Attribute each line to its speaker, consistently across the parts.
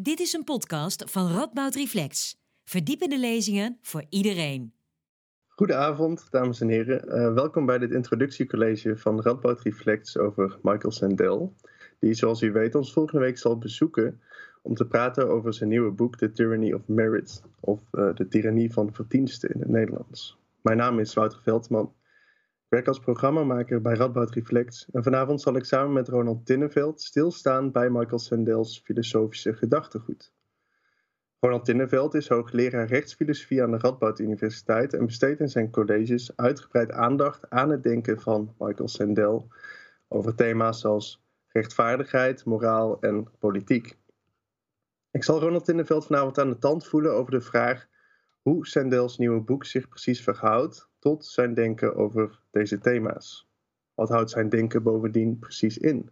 Speaker 1: Dit is een podcast van Radboud Reflex. Verdiepende lezingen voor iedereen.
Speaker 2: Goedenavond, dames en heren. Uh, welkom bij dit introductiecollege van Radboud Reflex over Michael Sandel, die zoals u weet ons volgende week zal bezoeken om te praten over zijn nieuwe boek The Tyranny of Merit, of uh, De Tyrannie van Verdiensten in het Nederlands. Mijn naam is Wouter Veldman werk als programmamaker bij Radboud Reflex en vanavond zal ik samen met Ronald Tinneveld stilstaan bij Michael Sandel's filosofische gedachtegoed. Ronald Tinneveld is hoogleraar rechtsfilosofie aan de Radboud Universiteit en besteedt in zijn colleges uitgebreid aandacht aan het denken van Michael Sandel over thema's zoals rechtvaardigheid, moraal en politiek. Ik zal Ronald Tinneveld vanavond aan de tand voelen over de vraag hoe Sandels nieuwe boek zich precies verhoudt tot zijn denken over deze thema's. Wat houdt zijn denken bovendien precies in?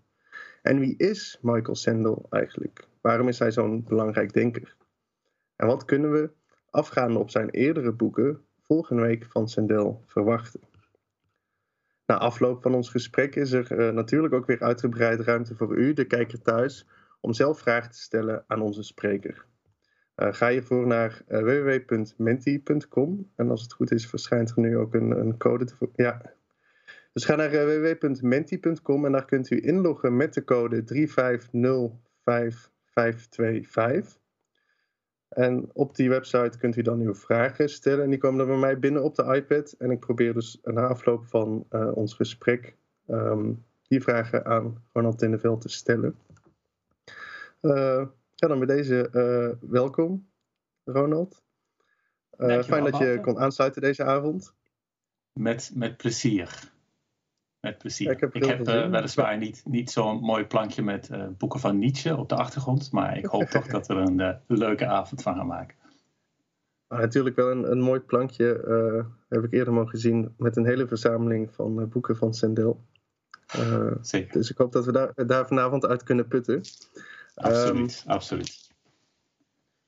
Speaker 2: En wie is Michael Sandel eigenlijk? Waarom is hij zo'n belangrijk denker? En wat kunnen we, afgaande op zijn eerdere boeken, volgende week van Sandel verwachten? Na afloop van ons gesprek is er uh, natuurlijk ook weer uitgebreid ruimte voor u, de kijker thuis, om zelf vragen te stellen aan onze spreker. Uh, ga je voor naar uh, www.menti.com. En als het goed is, verschijnt er nu ook een, een code. Te, ja. Dus ga naar uh, www.menti.com en daar kunt u inloggen met de code 3505525. En op die website kunt u dan uw vragen stellen. En die komen dan bij mij binnen op de iPad. En ik probeer dus na afloop van ons gesprek um, die vragen aan Ronald Tinneveld te stellen. Ja, dan bij deze uh, welkom, Ronald. Uh, fijn dat je kon aansluiten deze avond.
Speaker 3: Met, met plezier. Met plezier. ik heb, ik heb uh, weliswaar niet, niet zo'n mooi plankje met boeken van Nietzsche op de achtergrond, maar ik hoop toch dat we er een leuke avond van gaan maken.
Speaker 2: Ah, natuurlijk wel een, een mooi plankje, heb ik eerder mogen zien, met een hele verzameling van boeken van Sendel.
Speaker 3: Zeker.
Speaker 2: Dus ik hoop dat we daar, daar vanavond uit kunnen putten.
Speaker 3: Absoluut, um, absoluut.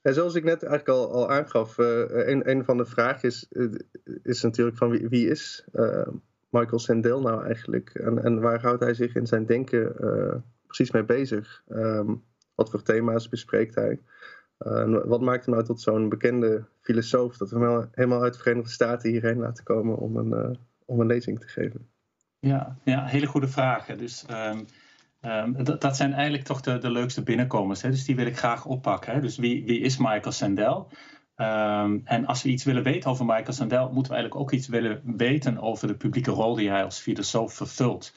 Speaker 2: En zoals ik net eigenlijk al, al aangaf, uh, een, een van de vragen is, eh, is natuurlijk van wie, wie is uh, Michael Sandel nou eigenlijk? En, en waar houdt hij zich in zijn denken uh, precies mee bezig? Um, wat voor thema's bespreekt hij? en wat maakt hem nou tot zo'n bekende filosoof dat we hem helemaal uit de Verenigde Staten hierheen laten komen om een, om een lezing te geven?
Speaker 3: Ja, ja hele goede vragen. Dus um, Um, dat, zijn eigenlijk toch de, de leukste binnenkomers. Hè? Dus die wil ik graag oppakken. Hè? Dus wie, wie is Michael Sandel? Um, en als we iets willen weten over Michael Sandel, moeten we eigenlijk ook iets willen weten over de publieke rol die hij als filosoof vervult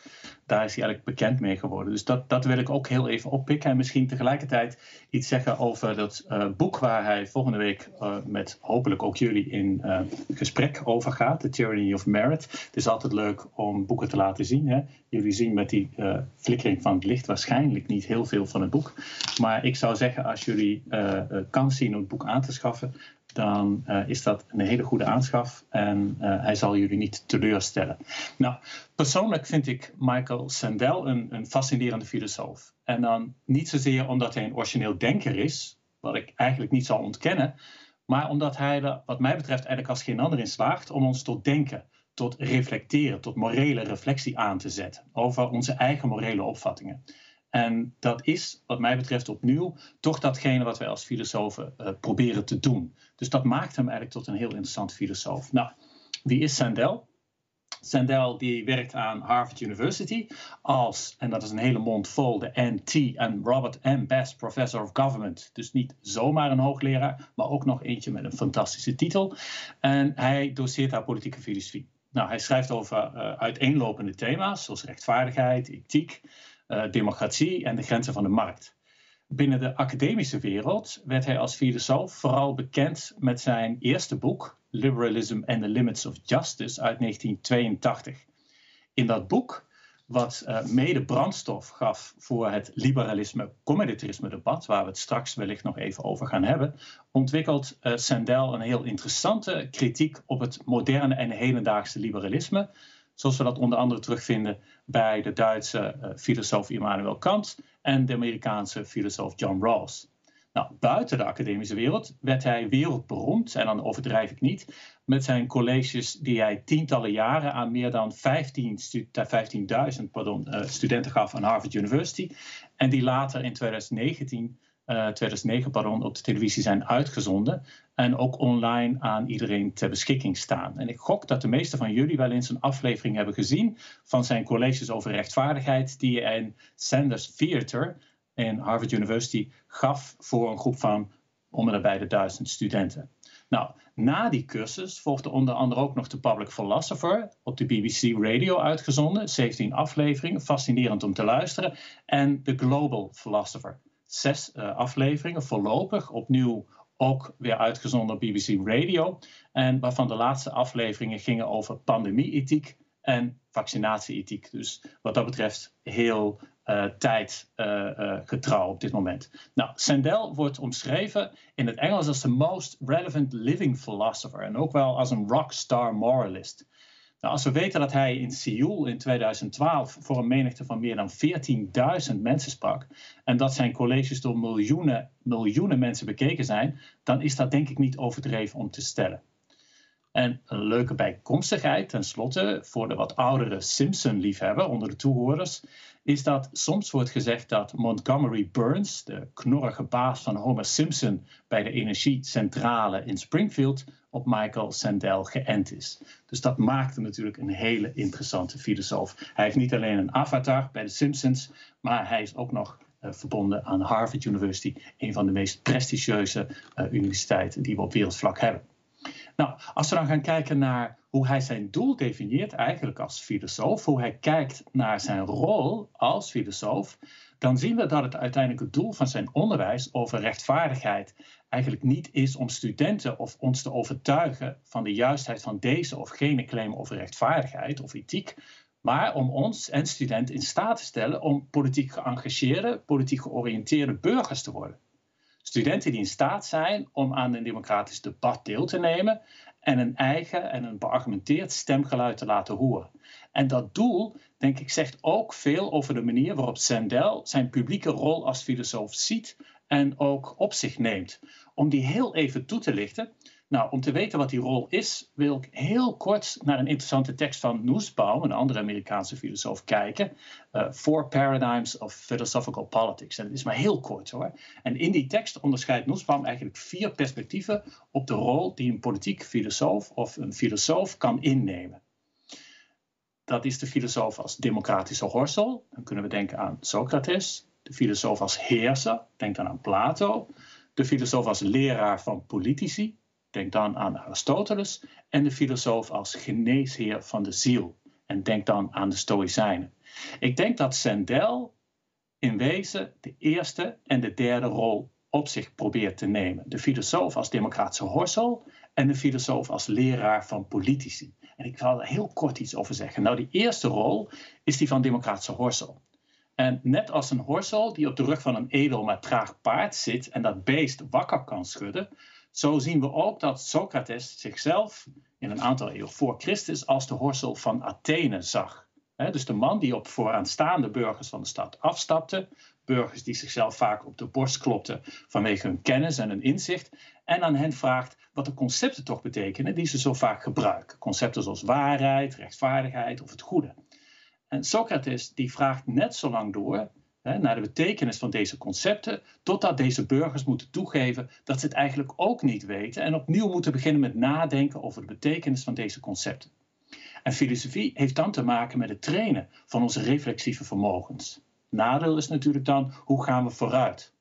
Speaker 3: daar is hij eigenlijk bekend mee geworden. Dus dat, dat wil ik ook heel even oppikken. En misschien tegelijkertijd iets zeggen over dat uh, boek waar hij volgende week uh, met hopelijk ook jullie in uh, gesprek over gaat. The Tyranny of Merit. Het is altijd leuk om boeken te laten zien. Hè? Jullie zien met die flikkering van het licht waarschijnlijk niet heel veel van het boek. Maar ik zou zeggen, als jullie kans zien om het boek aan te schaffen, dan uh, is dat een hele goede aanschaf en uh, hij zal jullie niet teleurstellen. Nou, persoonlijk vind ik Michael Sandel een, een fascinerende filosoof. En dan niet zozeer omdat hij een origineel denker is, wat ik eigenlijk niet zal ontkennen, maar omdat hij er, wat mij betreft, eigenlijk als geen ander in slaagt om ons tot denken, tot reflecteren, tot morele reflectie aan te zetten over onze eigen morele opvattingen. En dat is, wat mij betreft, opnieuw toch datgene wat wij als filosofen uh, proberen te doen. Dus dat maakt hem eigenlijk tot een heel interessant filosoof. Nou, wie is Sandel? Sandel die werkt aan Harvard University als, en dat is een hele mond vol, de NT en Robert M. Best Professor of Government. Dus niet zomaar een hoogleraar, maar ook nog eentje met een fantastische titel. En hij doseert daar politieke filosofie. Nou, hij schrijft over uh, uiteenlopende thema's zoals rechtvaardigheid, ethiek, democratie en de grenzen van de markt. Binnen de academische wereld werd hij als filosoof vooral bekend met zijn eerste boek, Liberalism and the Limits of Justice, uit 1982. In dat boek, wat uh, mede brandstof gaf voor het liberalisme-commoditarisme debat, waar we het straks wellicht nog even over gaan hebben, ontwikkelt uh, Sandel een heel interessante kritiek op het moderne en hedendaagse liberalisme, zoals we dat onder andere terugvinden bij de Duitse uh, filosoof Immanuel Kant en de Amerikaanse filosoof John Rawls. Nou, buiten de academische wereld werd hij wereldberoemd, en dan overdrijf ik niet, met zijn colleges die hij tientallen jaren aan meer dan 15.000 15 uh, studenten gaf aan Harvard University. En die later in 2019 2009 pardon, op de televisie zijn uitgezonden en ook online aan iedereen ter beschikking staan. En ik gok dat de meeste van jullie wel eens een aflevering hebben gezien van zijn colleges over rechtvaardigheid die hij in Sanders Theater in Harvard University gaf voor een groep van om bij de duizend studenten. Nou, na die cursus volgde onder andere ook nog de Public Philosopher op de BBC Radio uitgezonden, 17 afleveringen, fascinerend om te luisteren, en de Global Philosopher. Zes uh, afleveringen voorlopig, opnieuw ook weer uitgezonden op BBC Radio, en waarvan de laatste afleveringen gingen over pandemie-ethiek en vaccinatie-ethiek. Dus wat dat betreft heel uh, tijd uh, getrouw op dit moment. Nou, Sandel wordt omschreven in het Engels als de most relevant living philosopher en ook wel als een rockstar moralist. Nou, als we weten dat hij in Seoul in 2012 voor een menigte van meer dan 14.000 mensen sprak en dat zijn colleges door miljoenen, miljoenen mensen bekeken zijn, dan is dat denk ik niet overdreven om te stellen. En een leuke bijkomstigheid, tenslotte, voor de wat oudere Simpson-liefhebber onder de toehoorders, is dat soms wordt gezegd dat Montgomery Burns, de knorrige baas van Homer Simpson bij de energiecentrale in Springfield, op Michael Sandel geënt is. Dus dat maakt hem natuurlijk een hele interessante filosoof. Hij heeft niet alleen een avatar bij de Simpsons, maar hij is ook nog uh, verbonden aan Harvard University, een van de meest prestigieuze uh, universiteiten die we op wereldvlak hebben. Nou, als we dan gaan kijken naar hoe hij zijn doel definieert, eigenlijk als filosoof, hoe hij kijkt naar zijn rol als filosoof, dan zien we dat het uiteindelijke doel van zijn onderwijs over rechtvaardigheid eigenlijk niet is om studenten of ons te overtuigen van de juistheid van deze of gene claim over rechtvaardigheid of ethiek, maar om ons en studenten in staat te stellen om politiek geëngageerde, politiek georiënteerde burgers te worden. Studenten die in staat zijn om aan een democratisch debat deel te nemen en een eigen en een beargumenteerd stemgeluid te laten horen. En dat doel, denk ik, zegt ook veel over de manier waarop Sandel zijn publieke rol als filosoof ziet en ook op zich neemt. Om die heel even toe te lichten, nou, om te weten wat die rol is, wil ik heel kort naar een interessante tekst van Nussbaum, een andere Amerikaanse filosoof, kijken. Uh, Four Paradigms of Philosophical Politics. En het is maar heel kort hoor. En in die tekst onderscheidt Nussbaum eigenlijk vier perspectieven op de rol die een politiek filosoof of een filosoof kan innemen. Dat is de filosoof als democratische horsel. Dan kunnen we denken aan Socrates. De filosoof als heerser. Denk dan aan Plato. De filosoof als leraar van politici. Denk dan aan Aristoteles en de filosoof als geneesheer van de ziel. En denk dan aan de Stoïcijnen. Ik denk dat Sandel in wezen de eerste en de derde rol op zich probeert te nemen. De filosoof als democratische horsel en de filosoof als leraar van politici. En ik zal er heel kort iets over zeggen. Nou, die eerste rol is die van democratische horsel. En net als een horsel die op de rug van een edel maar traag paard zit en dat beest wakker kan schudden, zo zien we ook dat Socrates zichzelf in een aantal eeuwen voor Christus als de horsel van Athene zag. dus de man die op vooraanstaande burgers van de stad afstapte, burgers die zichzelf vaak op de borst klopten vanwege hun kennis en hun inzicht, en aan hen vraagt wat de concepten toch betekenen die ze zo vaak gebruiken. Concepten zoals waarheid, rechtvaardigheid of het goede. En Socrates die vraagt net zo lang door naar de betekenis van deze concepten, totdat deze burgers moeten toegeven dat ze het eigenlijk ook niet weten en opnieuw moeten beginnen met nadenken over de betekenis van deze concepten. En filosofie heeft dan te maken met het trainen van onze reflexieve vermogens. Nadeel is natuurlijk dan, hoe gaan we vooruit?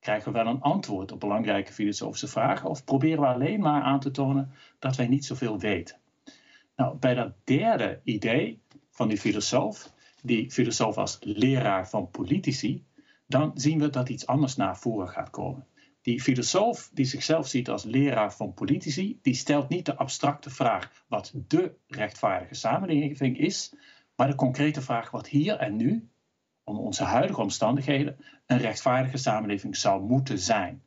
Speaker 3: Krijgen we wel een antwoord op belangrijke filosofische vragen of proberen we alleen maar aan te tonen dat wij niet zoveel weten? Nou, bij dat derde idee van die filosoof die filosoof als leraar van politici, dan zien we dat iets anders naar voren gaat komen. Die filosoof die zichzelf ziet als leraar van politici, die stelt niet de abstracte vraag wat de rechtvaardige samenleving is, maar de concrete vraag wat hier en nu, om onze huidige omstandigheden, een rechtvaardige samenleving zou moeten zijn.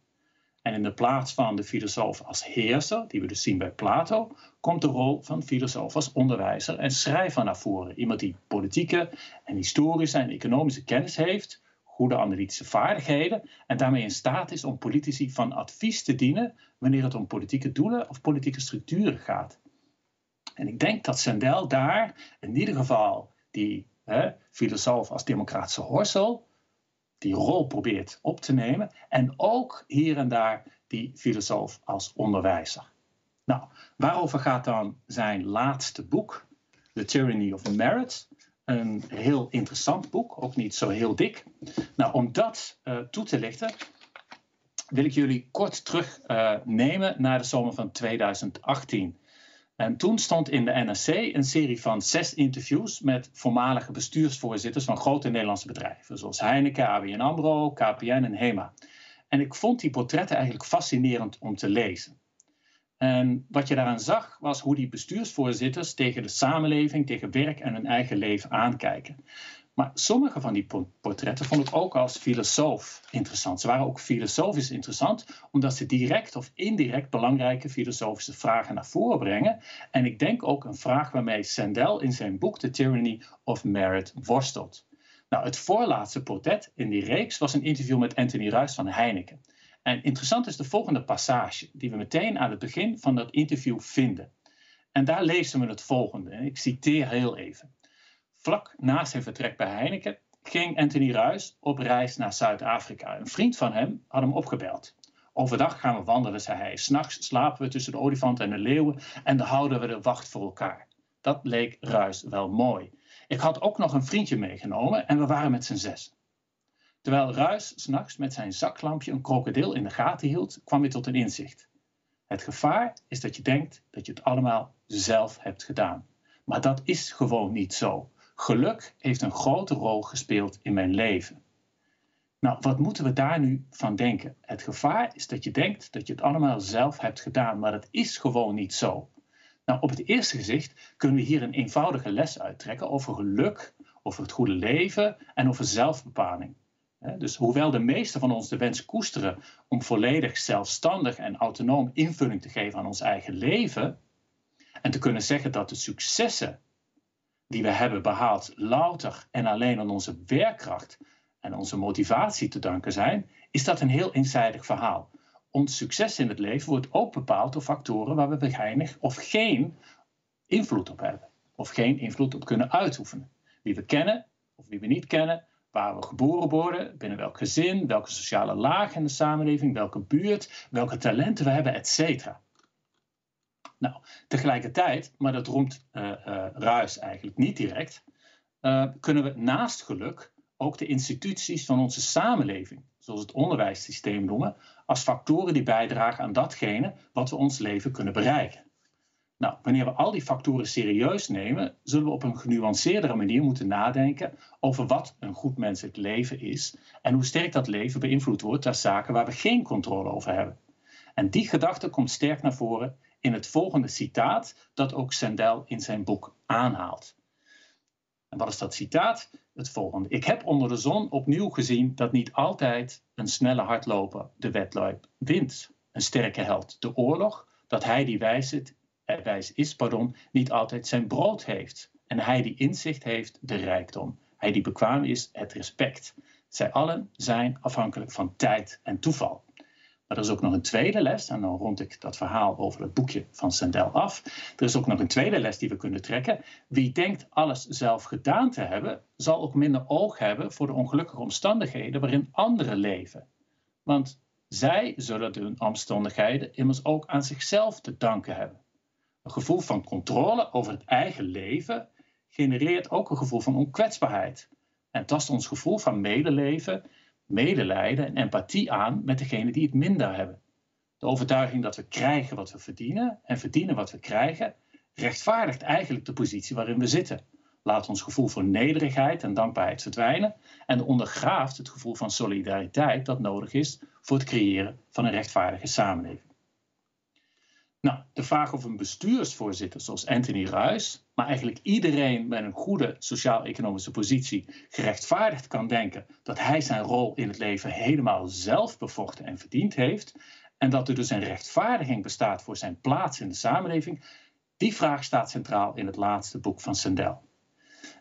Speaker 3: En in de plaats van de filosoof als heerser, die we dus zien bij Plato, komt de rol van filosoof als onderwijzer en schrijver naar voren. Iemand die politieke en historische en economische kennis heeft, goede analytische vaardigheden en daarmee in staat is om politici van advies te dienen wanneer het om politieke doelen of politieke structuren gaat. En ik denk dat Sandel daar in ieder geval die hè, filosoof als democratische horsel die rol probeert op te nemen. En ook hier en daar die filosoof als onderwijzer. Nou, waarover gaat dan zijn laatste boek, The Tyranny of Merit? Een heel interessant boek, ook niet zo heel dik. Nou, om dat uh, toe te lichten, wil ik jullie kort terugnemen uh, naar de zomer van 2018. En toen stond in de NRC een serie van zes interviews met voormalige bestuursvoorzitters van grote Nederlandse bedrijven, zoals Heineken, ABN AMRO, KPN en HEMA. En ik vond die portretten eigenlijk fascinerend om te lezen. En wat je daaraan zag, was hoe die bestuursvoorzitters tegen de samenleving, tegen werk en hun eigen leven aankijken. Maar sommige van die portretten vond ik ook als filosoof interessant. Ze waren ook filosofisch interessant, omdat ze direct of indirect belangrijke filosofische vragen naar voren brengen. En ik denk ook een vraag waarmee Sandel in zijn boek The Tyranny of Merit worstelt. Nou, het voorlaatste portret in die reeks was een interview met Anthony Ruijs van Heineken. En interessant is de volgende passage, die we meteen aan het begin van dat interview vinden. En daar lezen we het volgende. Ik citeer heel even. Vlak na zijn vertrek bij Heineken ging Anthony Ruijs op reis naar Zuid-Afrika. Een vriend van hem had hem opgebeld. Overdag gaan we wandelen, zei hij. S'nachts slapen we tussen de olifant en de leeuwen en dan houden we de wacht voor elkaar. Dat leek Ruijs wel mooi. Ik had ook nog een vriendje meegenomen en we waren met z'n zes. Terwijl Ruijs s'nachts met zijn zaklampje een krokodil in de gaten hield, kwam hij tot een inzicht. Het gevaar is dat je denkt dat je het allemaal zelf hebt gedaan. Maar dat is gewoon niet zo. Geluk heeft een grote rol gespeeld in mijn leven. Nou, wat moeten we daar nu van denken? Het gevaar is dat je denkt dat je het allemaal zelf hebt gedaan, maar dat is gewoon niet zo. Nou, op het eerste gezicht kunnen we hier een eenvoudige les uittrekken over geluk, over het goede leven en over zelfbepaling. Dus hoewel de meesten van ons de wens koesteren om volledig zelfstandig en autonoom invulling te geven aan ons eigen leven en te kunnen zeggen dat de successen die we hebben behaald louter en alleen aan onze werkkracht en onze motivatie te danken zijn, is dat een heel eenzijdig verhaal. Ons succes in het leven wordt ook bepaald door factoren waar we weinig of geen invloed op hebben, of geen invloed op kunnen uitoefenen. Wie we kennen of wie we niet kennen, waar we geboren worden, binnen welk gezin, welke sociale laag in de samenleving, welke buurt, welke talenten we hebben, etc. Nou, tegelijkertijd, maar dat roemt uh, uh, Ruis eigenlijk niet direct, uh, kunnen we naast geluk ook de instituties van onze samenleving, zoals het onderwijssysteem noemen, als factoren die bijdragen aan datgene wat we ons leven kunnen bereiken. Nou, wanneer we al die factoren serieus nemen, zullen we op een genuanceerdere manier moeten nadenken over wat een goed menselijk leven is en hoe sterk dat leven beïnvloed wordt door zaken waar we geen controle over hebben. En die gedachte komt sterk naar voren in het volgende citaat dat ook Sandel in zijn boek aanhaalt. En wat is dat citaat? Het volgende. Ik heb onder de zon opnieuw gezien dat niet altijd een snelle hardloper de wedloop wint. Een sterke held de oorlog, dat hij die wijs, het, eh, wijs is, pardon, niet altijd zijn brood heeft. En hij die inzicht heeft, de rijkdom. Hij die bekwaam is, het respect. Zij allen zijn afhankelijk van tijd en toeval. Maar er is ook nog een tweede les, en dan rond ik dat verhaal over het boekje van Sandel af. Er is ook nog een tweede les die we kunnen trekken. Wie denkt alles zelf gedaan te hebben, zal ook minder oog hebben voor de ongelukkige omstandigheden waarin anderen leven. Want zij zullen de omstandigheden immers ook aan zichzelf te danken hebben. Een gevoel van controle over het eigen leven genereert ook een gevoel van onkwetsbaarheid en tast ons gevoel van medeleven medelijden en empathie aan met degene die het minder hebben. De overtuiging dat we krijgen wat we verdienen en verdienen wat we krijgen, rechtvaardigt eigenlijk de positie waarin we zitten. Laat ons gevoel voor nederigheid en dankbaarheid verdwijnen en ondergraaft het gevoel van solidariteit dat nodig is voor het creëren van een rechtvaardige samenleving. Nou, de vraag of een bestuursvoorzitter zoals Anthony Ruijs, maar eigenlijk iedereen met een goede sociaal-economische positie gerechtvaardigd kan denken dat hij zijn rol in het leven helemaal zelf bevochten en verdiend heeft en dat er dus een rechtvaardiging bestaat voor zijn plaats in de samenleving, die vraag staat centraal in het laatste boek van Sandel.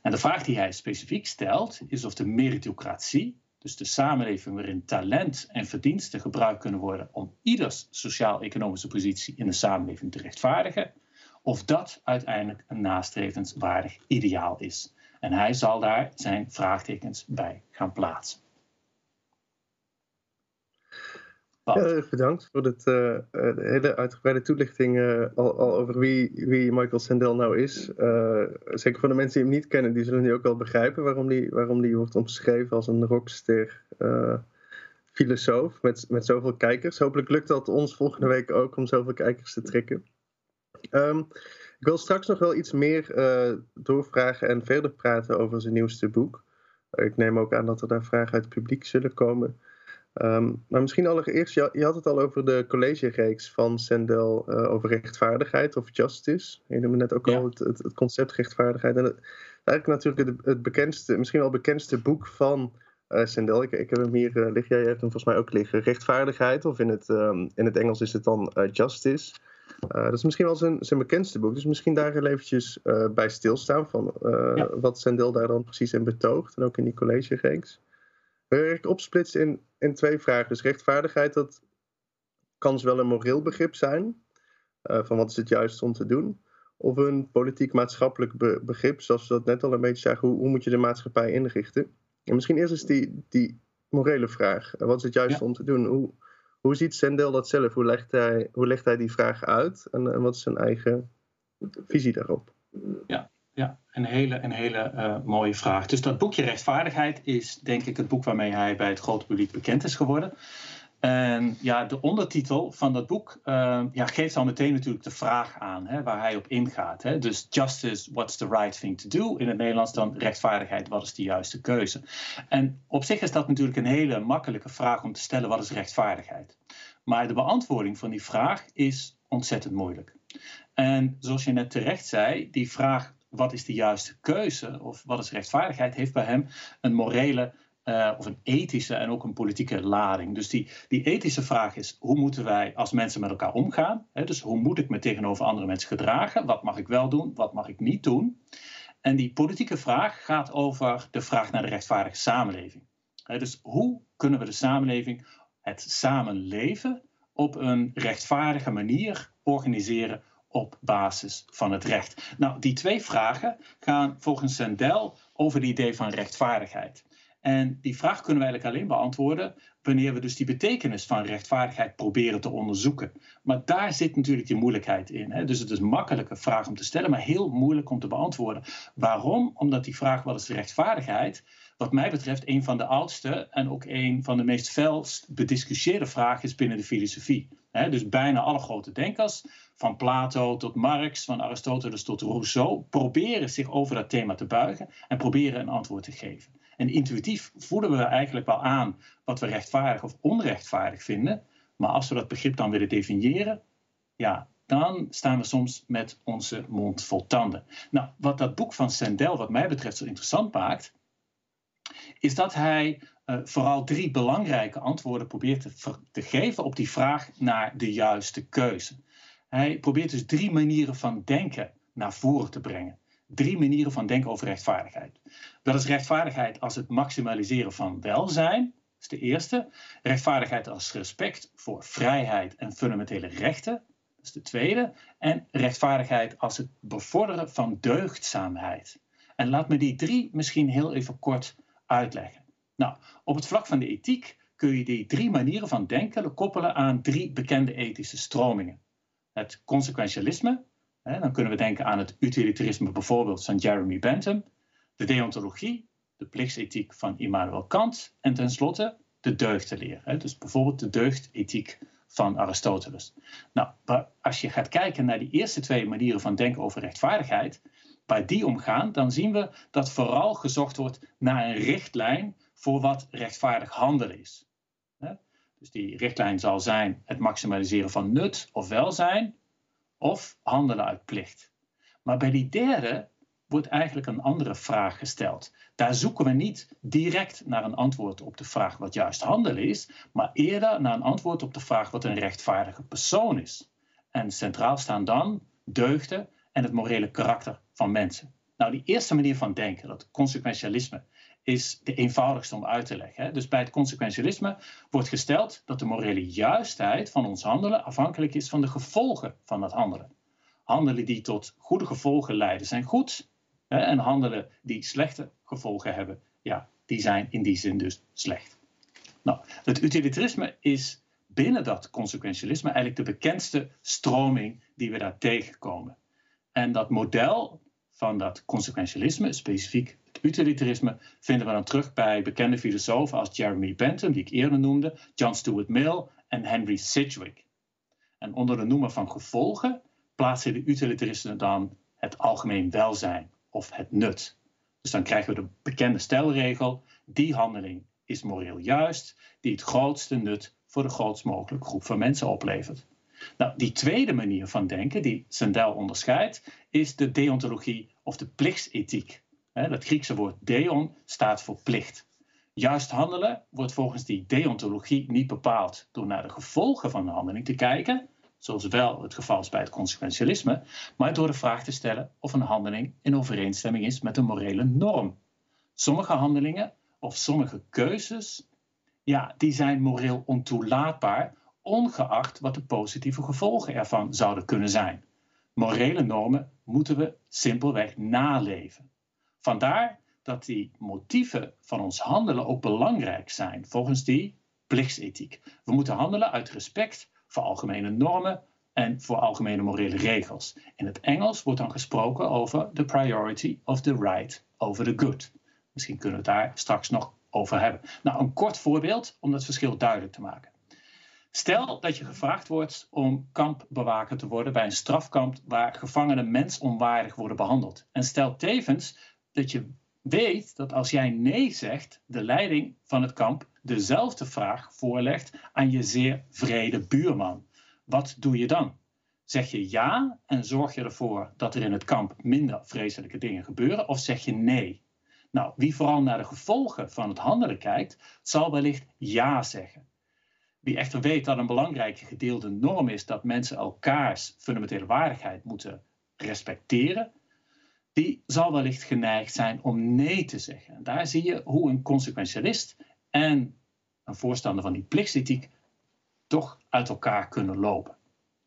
Speaker 3: En de vraag die hij specifiek stelt is of de meritocratie, dus de samenleving waarin talent en verdiensten gebruikt kunnen worden om ieders sociaal-economische positie in de samenleving te rechtvaardigen, of dat uiteindelijk een nastrevenswaardig ideaal is. En hij zal daar zijn vraagtekens bij gaan plaatsen.
Speaker 2: Ja, bedankt voor dit, uh, de hele uitgebreide toelichting al, al, over wie, wie Michael Sandel nou is. zeker voor de mensen die hem niet kennen, die zullen nu ook wel begrijpen waarom die, waarom die wordt omschreven als een rockster filosoof met, met zoveel kijkers. Hopelijk lukt dat ons volgende week ook om zoveel kijkers te trekken. Um, ik wil straks nog wel iets meer doorvragen en verder praten over zijn nieuwste boek. ik neem ook aan dat er daar vragen uit het publiek zullen komen. Um, maar misschien allereerst, je, je, had het al over de collegereeks van Sendel uh, over rechtvaardigheid of justice. Je noemde net ook al het, het, concept rechtvaardigheid. En het, eigenlijk natuurlijk het, het, bekendste, misschien wel bekendste boek van uh, Sendel. Ik, ik, heb hem hier uh, liggen, jij hebt hem volgens mij ook liggen. Rechtvaardigheid, of in het, um, in het Engels is het dan Justice. Dat is misschien wel zijn, zijn bekendste boek. Dus misschien daar heel eventjes bij stilstaan van ja. wat Sendel daar dan precies in betoogt. En ook in die collegereeks. Ik opsplits in, in twee vragen. Dus rechtvaardigheid, dat kan zowel een moreel begrip zijn. van wat is het juist om te doen. Of een politiek-maatschappelijk be begrip, zoals we dat net al een beetje zagen. Hoe, hoe, moet je de maatschappij inrichten? En misschien eerst eens die, die morele vraag. Wat is het juist ja. om te doen? Hoe, hoe ziet Sendel dat zelf? Hoe legt hij, hoe legt hij die vraag uit? En, en wat is zijn eigen visie daarop?
Speaker 3: Ja, ja een hele, een hele uh, mooie vraag. Dus dat boekje Rechtvaardigheid is denk ik het boek waarmee hij bij het grote publiek bekend is geworden. En ja, de ondertitel van dat boek uh, ja, geeft al meteen natuurlijk de vraag aan hè, waar hij op ingaat. Hè. Dus justice, what's the right thing to do? In het Nederlands dan rechtvaardigheid, wat is de juiste keuze? En op zich is dat natuurlijk een hele makkelijke vraag om te stellen, wat is rechtvaardigheid? Maar de beantwoording van die vraag is ontzettend moeilijk. En zoals je net terecht zei, die vraag, wat is de juiste keuze? Of wat is rechtvaardigheid, heeft bij hem een morele uh, of een ethische en ook een politieke lading. Dus die, die ethische vraag is: hoe moeten wij als mensen met elkaar omgaan? Dus hoe moet ik me tegenover andere mensen gedragen? Wat mag ik wel doen? Wat mag ik niet doen? En die politieke vraag gaat over de vraag naar de rechtvaardige samenleving. Dus hoe kunnen we de samenleving, het samenleven, op een rechtvaardige manier organiseren op basis van het recht? Nou, die twee vragen gaan volgens Sendel over het idee van rechtvaardigheid. En die vraag kunnen we eigenlijk alleen beantwoorden wanneer we dus die betekenis van rechtvaardigheid proberen te onderzoeken. Maar daar zit natuurlijk die moeilijkheid in. Hè? Dus het is een makkelijke vraag om te stellen, maar heel moeilijk om te beantwoorden. Waarom? Omdat die vraag wat is rechtvaardigheid, wat mij betreft een van de oudste en ook een van de meest fel bediscussieerde vragen is binnen de filosofie. Dus bijna alle grote denkers, van Plato tot Marx, van Aristoteles tot Rousseau, proberen zich over dat thema te buigen en proberen een antwoord te geven. En intuïtief voelen we eigenlijk wel aan wat we rechtvaardig of onrechtvaardig vinden. Maar als we dat begrip dan willen definiëren, ja, dan staan we soms met onze mond vol tanden. Nou, wat dat boek van Sandel, wat mij betreft, zo interessant maakt, is dat hij uh, vooral drie belangrijke antwoorden probeert te, geven op die vraag naar de juiste keuze. Hij probeert dus drie manieren van denken naar voren te brengen drie manieren van denken over rechtvaardigheid. Dat is rechtvaardigheid als het maximaliseren van welzijn, dat is de eerste. Rechtvaardigheid als respect voor vrijheid en fundamentele rechten, dat is de tweede. En rechtvaardigheid als het bevorderen van deugdzaamheid. En laat me die drie misschien heel even kort uitleggen. Nou, op het vlak van de ethiek kun je die drie manieren van denken koppelen aan drie bekende ethische stromingen. Het consequentialisme, dan kunnen we denken aan het utilitarisme bijvoorbeeld van Jeremy Bentham, de deontologie, de plichtsethiek van Immanuel Kant en tenslotte de deugdenleer. Dus bijvoorbeeld de deugdethiek van Aristoteles. Nou, als je gaat kijken naar die eerste twee manieren van denken over rechtvaardigheid, waar die omgaan, dan zien we dat vooral gezocht wordt naar een richtlijn voor wat rechtvaardig handelen is. Dus die richtlijn zal zijn het maximaliseren van nut of welzijn, of handelen uit plicht. Maar bij die derde wordt eigenlijk een andere vraag gesteld. Daar zoeken we niet direct naar een antwoord op de vraag wat juist handelen is, maar eerder naar een antwoord op de vraag wat een rechtvaardige persoon is. En centraal staan dan deugden en het morele karakter van mensen. Nou, die eerste manier van denken, dat consequentialisme, is de eenvoudigste om uit te leggen. Dus bij het consequentialisme wordt gesteld dat de morele juistheid van ons handelen afhankelijk is van de gevolgen van dat handelen. Handelen die tot goede gevolgen leiden zijn goed en handelen die slechte gevolgen hebben, ja, die zijn in die zin dus slecht. Nou, het utilitarisme is binnen dat consequentialisme eigenlijk de bekendste stroming die we daar tegenkomen. En dat model van dat consequentialisme, specifiek het utilitarisme, vinden we dan terug bij bekende filosofen als Jeremy Bentham, die ik eerder noemde, John Stuart Mill en Henry Sidgwick. En onder de noemer van gevolgen plaatsen de utilitaristen dan het algemeen welzijn of het nut. Dus dan krijgen we de bekende stelregel: die handeling is moreel juist, die het grootste nut voor de grootst mogelijke groep van mensen oplevert. Nou, die tweede manier van denken, die Sandel onderscheidt, is de deontologie of de plichtsethiek. Dat Griekse woord deon staat voor plicht. Juist handelen wordt volgens die deontologie niet bepaald door naar de gevolgen van de handeling te kijken, zoals wel het geval is bij het consequentialisme, maar door de vraag te stellen of een handeling in overeenstemming is met een morele norm. Sommige handelingen of sommige keuzes, ja, die zijn moreel ontoelaatbaar, ongeacht wat de positieve gevolgen ervan zouden kunnen zijn. Morele normen moeten we simpelweg naleven. Vandaar dat die motieven van ons handelen ook belangrijk zijn volgens die plichtsethiek. We moeten handelen uit respect voor algemene normen en voor algemene morele regels. In het Engels wordt dan gesproken over the priority of the right over the good. Misschien kunnen we het daar straks nog over hebben. Nou, een kort voorbeeld om dat verschil duidelijk te maken. Stel dat je gevraagd wordt om kampbewaker te worden bij een strafkamp waar gevangenen mensonwaardig worden behandeld. En stel tevens dat je weet dat als jij nee zegt, de leiding van het kamp dezelfde vraag voorlegt aan je zeer vrede buurman. Wat doe je dan? Zeg je ja en zorg je ervoor dat er in het kamp minder vreselijke dingen gebeuren, of zeg je nee? Nou, wie vooral naar de gevolgen van het handelen kijkt, zal wellicht ja zeggen. Wie echter weet dat een belangrijke gedeelde norm is dat mensen elkaars fundamentele waardigheid moeten respecteren, die zal wellicht geneigd zijn om nee te zeggen. En daar zie je hoe een consequentialist en een voorstander van die plichtsethiek toch uit elkaar kunnen lopen.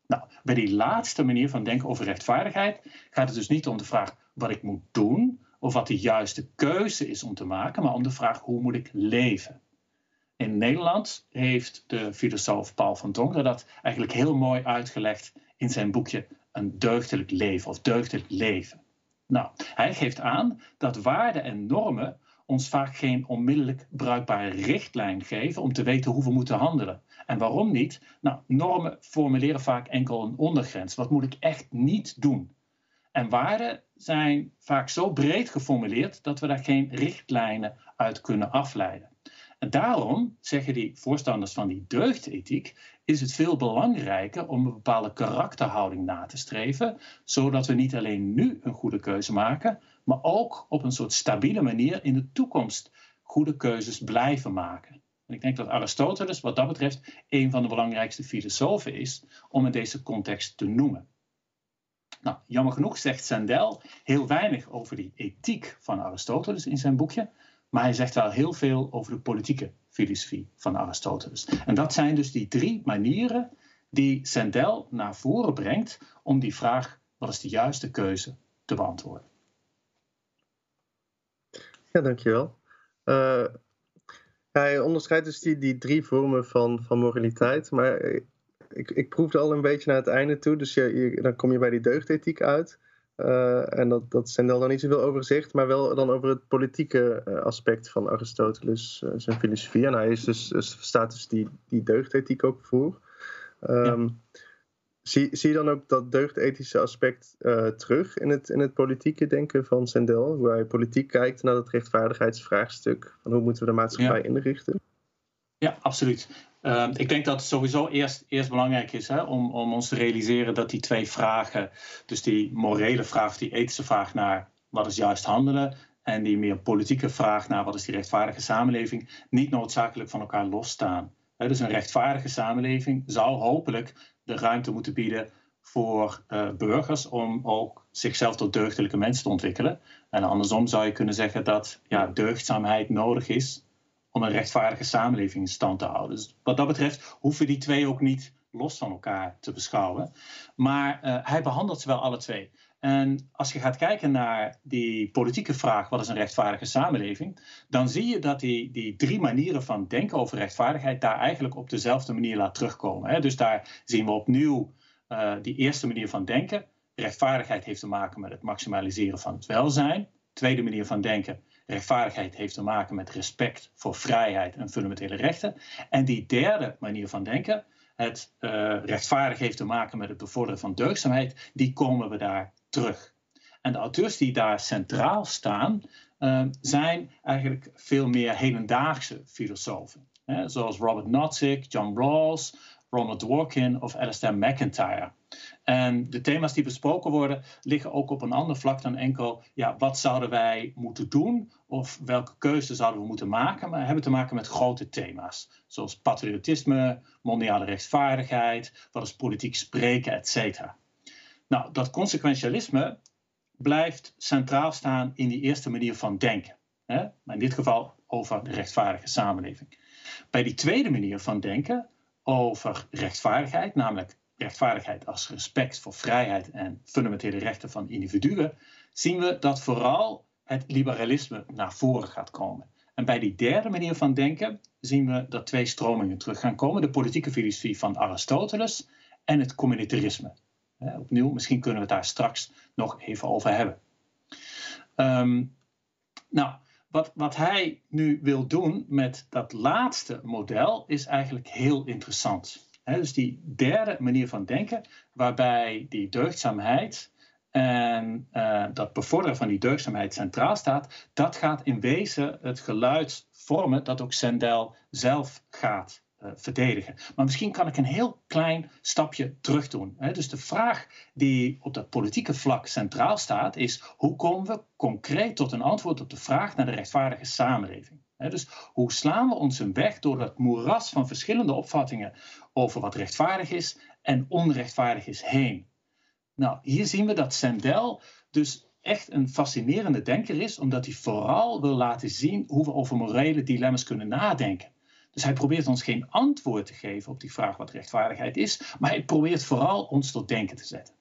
Speaker 3: Nou, bij die laatste manier van denken over rechtvaardigheid gaat het dus niet om de vraag wat ik moet doen of wat de juiste keuze is om te maken, maar om de vraag hoe moet ik leven. In Nederland heeft de filosoof Paul van Dongen dat eigenlijk heel mooi uitgelegd in zijn boekje Een deugdelijk leven of deugdelijk leven. Nou, hij geeft aan dat waarden en normen ons vaak geen onmiddellijk bruikbare richtlijn geven om te weten hoe we moeten handelen. En waarom niet? Nou, normen formuleren vaak enkel een ondergrens. Wat moet ik echt niet doen? En waarden zijn vaak zo breed geformuleerd dat we daar geen richtlijnen uit kunnen afleiden. En daarom, zeggen die voorstanders van die deugdethiek, is het veel belangrijker om een bepaalde karakterhouding na te streven, zodat we niet alleen nu een goede keuze maken, maar ook op een soort stabiele manier in de toekomst goede keuzes blijven maken. En ik denk dat Aristoteles wat dat betreft een van de belangrijkste filosofen is om in deze context te noemen. Nou, jammer genoeg zegt Sandel heel weinig over die ethiek van Aristoteles in zijn boekje, maar hij zegt wel heel veel over de politieke filosofie van Aristoteles. En dat zijn dus die drie manieren die Sandel naar voren brengt om die vraag, wat is de juiste keuze, te beantwoorden.
Speaker 2: Ja, dankjewel. Uh, hij onderscheidt dus die, drie vormen van, van moraliteit, maar ik, ik proefde al een beetje naar het einde toe, dus je, dan kom je bij die deugdethiek uit. Uh, en dat, dat Sendel dan niet zoveel over gezegd, maar wel dan over het politieke uh, aspect van Aristoteles, uh, zijn filosofie. En hij is dus, staat dus die, die deugdethiek ook voor. Um, ja. zie, zie je dan ook dat deugdethische aspect terug in het, in het politieke denken van Sendel? Hoe hij politiek kijkt naar het rechtvaardigheidsvraagstuk. Van hoe moeten we de maatschappij ja. inrichten?
Speaker 3: Ja, absoluut. Uh, ik denk dat het sowieso eerst, eerst belangrijk is hè, om, om ons te realiseren dat die twee vragen, dus die morele vraag, die ethische vraag naar wat is juist handelen en die meer politieke vraag naar wat is die rechtvaardige samenleving, niet noodzakelijk van elkaar losstaan. Dus een rechtvaardige samenleving zou hopelijk de ruimte moeten bieden voor uh, burgers om ook zichzelf tot deugdelijke mensen te ontwikkelen. En andersom zou je kunnen zeggen dat ja, deugdzaamheid nodig is om een rechtvaardige samenleving in stand te houden. Dus wat dat betreft hoeven die twee ook niet los van elkaar te beschouwen. Maar uh, hij behandelt ze wel alle twee. En als je gaat kijken naar die politieke vraag, wat is een rechtvaardige samenleving, dan zie je dat die, die drie manieren van denken over rechtvaardigheid daar eigenlijk op dezelfde manier laat terugkomen. Hè? Dus daar zien we opnieuw uh, die eerste manier van denken. Rechtvaardigheid heeft te maken met het maximaliseren van het welzijn. Tweede manier van denken, rechtvaardigheid heeft te maken met respect voor vrijheid en fundamentele rechten. En die derde manier van denken, het uh, rechtvaardig heeft te maken met het bevorderen van deugdzaamheid, die komen we daar terug. En de auteurs die daar centraal staan, uh, zijn eigenlijk veel meer hedendaagse filosofen. Hè, zoals Robert Nozick, John Rawls, Ronald Dworkin of Alistair McIntyre. En de thema's die besproken worden liggen ook op een ander vlak dan enkel, ja, wat zouden wij moeten doen of welke keuze zouden we moeten maken, maar hebben te maken met grote thema's, zoals patriotisme, mondiale rechtvaardigheid, wat is politiek spreken, etc. Nou, dat consequentialisme blijft centraal staan in die eerste manier van denken. Hè? in dit geval over de rechtvaardige samenleving. Bij die tweede manier van denken over rechtvaardigheid, namelijk rechtvaardigheid als respect voor vrijheid en fundamentele rechten van individuen, zien we dat vooral het liberalisme naar voren gaat komen. En bij die derde manier van denken zien we dat twee stromingen terug gaan komen: de politieke filosofie van Aristoteles en het communitarisme. opnieuw, misschien kunnen we het daar straks nog even over hebben. Um, nou, wat, wat hij nu wil doen met dat laatste model is eigenlijk heel interessant. Dus die derde manier van denken, waarbij die deugdzaamheid en uh, dat bevorderen van die deugdzaamheid centraal staat, dat gaat in wezen het geluid vormen dat ook Sendel zelf gaat uh, verdedigen. Maar misschien kan ik een heel klein stapje terug doen. Dus de vraag die op dat politieke vlak centraal staat is: hoe komen we concreet tot een antwoord op de vraag naar de rechtvaardige samenleving? Dus hoe slaan we ons een weg door dat moeras van verschillende opvattingen over wat rechtvaardig is en onrechtvaardig is heen? Nou, hier zien we dat Sandel dus echt een fascinerende denker is, omdat hij vooral wil laten zien hoe we over morele dilemma's kunnen nadenken. Dus hij probeert ons geen antwoord te geven op die vraag wat rechtvaardigheid is, maar hij probeert vooral ons tot denken te zetten.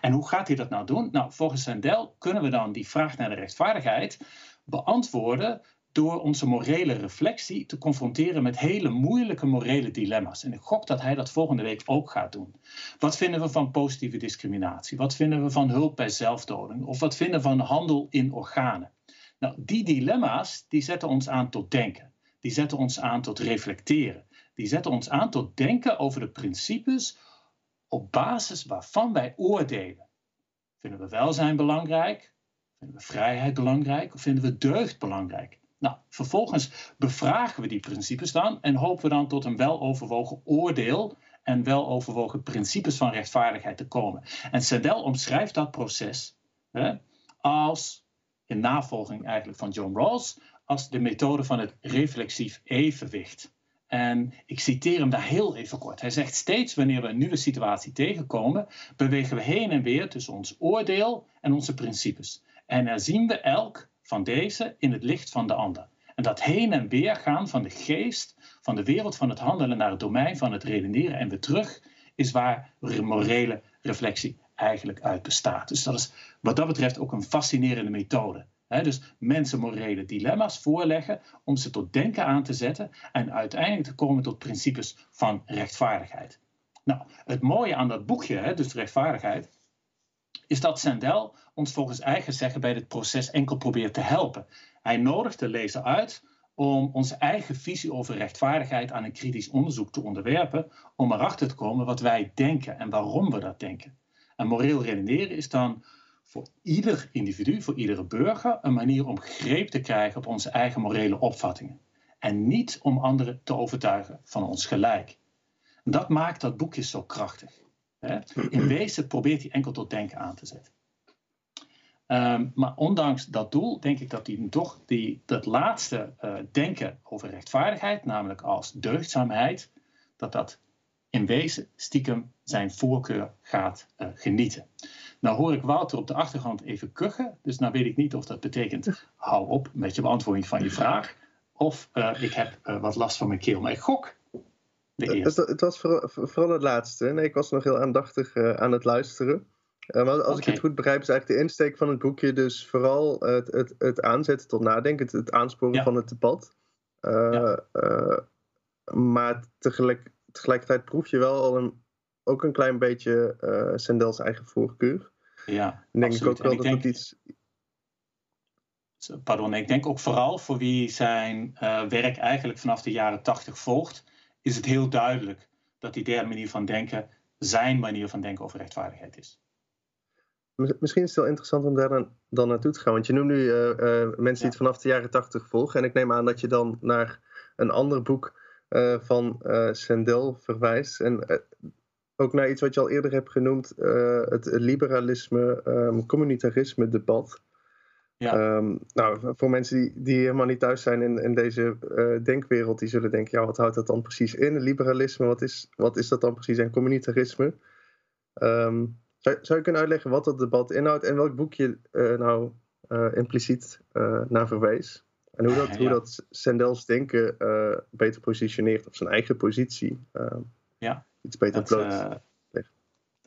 Speaker 3: En hoe gaat hij dat nou doen? Nou, volgens Sandel kunnen we dan die vraag naar de rechtvaardigheid beantwoorden door onze morele reflectie te confronteren met hele moeilijke morele dilemma's. En ik gok dat hij dat volgende week ook gaat doen. Wat vinden we van positieve discriminatie? Wat vinden we van hulp bij zelfdoding? Of wat vinden we van handel in organen? Nou, die dilemma's die zetten ons aan tot denken. Die zetten ons aan tot reflecteren. Die zetten ons aan tot denken over de principes op basis waarvan wij oordelen. Vinden we welzijn belangrijk? Vinden we vrijheid belangrijk? Of vinden we deugd belangrijk? Nou, vervolgens bevragen we die principes dan en hopen we dan tot een weloverwogen oordeel en weloverwogen principes van rechtvaardigheid te komen. En Sandel omschrijft dat proces hè, als, in navolging eigenlijk van John Rawls, als de methode van het reflexief evenwicht. En ik citeer hem daar heel even kort. Hij zegt steeds wanneer we een nieuwe situatie tegenkomen, bewegen we heen en weer tussen ons oordeel en onze principes. En herzien we elk van deze in het licht van de ander. En dat heen en weer gaan van de geest, van de wereld van het handelen naar het domein van het redeneren en weer terug, is waar morele reflectie eigenlijk uit bestaat. Dus dat is wat dat betreft ook een fascinerende methode. dus mensen morele dilemma's voorleggen om ze tot denken aan te zetten en uiteindelijk te komen tot principes van rechtvaardigheid. Nou, het mooie aan dat boekje, dus rechtvaardigheid, is dat Sandel ons volgens eigen zeggen bij dit proces enkel probeert te helpen. Hij nodigt de lezer uit om onze eigen visie over rechtvaardigheid aan een kritisch onderzoek te onderwerpen, om erachter te komen wat wij denken en waarom we dat denken. En moreel redeneren is dan voor ieder individu, voor iedere burger, een manier om greep te krijgen op onze eigen morele opvattingen. En niet om anderen te overtuigen van ons gelijk. Dat maakt dat boekje zo krachtig. In wezen probeert hij enkel tot denken aan te zetten. Ehm, maar ondanks dat doel denk ik dat hij toch die, dat laatste uh, denken over rechtvaardigheid, namelijk als deugdzaamheid, dat dat in wezen stiekem zijn voorkeur gaat uh, genieten. Nou hoor ik Wouter op de achtergrond even kuchen, dus nou weet ik niet of dat betekent hou op met je beantwoording van je vraag, of uh, ik heb wat last van mijn keel. Maar ik gok
Speaker 2: het, het, was vooral, vooral, het laatste. Nee, ik was nog heel aandachtig aan het luisteren. maar als ik het goed begrijp, is eigenlijk de insteek van het boekje dus vooral het, het, het aanzetten tot nadenken, het, het aansporen van het debat. Ja. maar tegelijk, tegelijkertijd proef je wel al een, ook een klein beetje Sendels eigen voorkeur.
Speaker 3: Ja,
Speaker 2: denk absoluut. ik ook wel dat denk, het iets.
Speaker 3: Pardon, ik denk ook vooral voor wie zijn uh, werk eigenlijk vanaf de jaren tachtig volgt, is het heel duidelijk dat die derde manier van denken zijn manier van denken over rechtvaardigheid is.
Speaker 2: Misschien is het wel interessant om daar dan, dan naartoe te gaan. Want je noemt nu uh, uh, mensen die het vanaf de jaren tachtig volgen. En ik neem aan dat je dan naar een ander boek uh, van Sendel verwijst. En ook naar iets wat je al eerder hebt genoemd, het liberalisme, um, communitarisme debat. Ja. Um, nou, voor mensen die, die helemaal niet thuis zijn in, in deze uh, denkwereld, die zullen denken, ja, wat houdt dat dan precies in? Liberalisme, wat is, wat is dat dan precies? En communitarisme. Um, zou, zou je kunnen uitleggen wat dat debat inhoudt en welk boek je uh, nou impliciet naar verwees? En hoe dat, ja. hoe dat Sandels denken beter positioneert of zijn eigen positie.
Speaker 3: ja
Speaker 2: iets beter
Speaker 3: uh,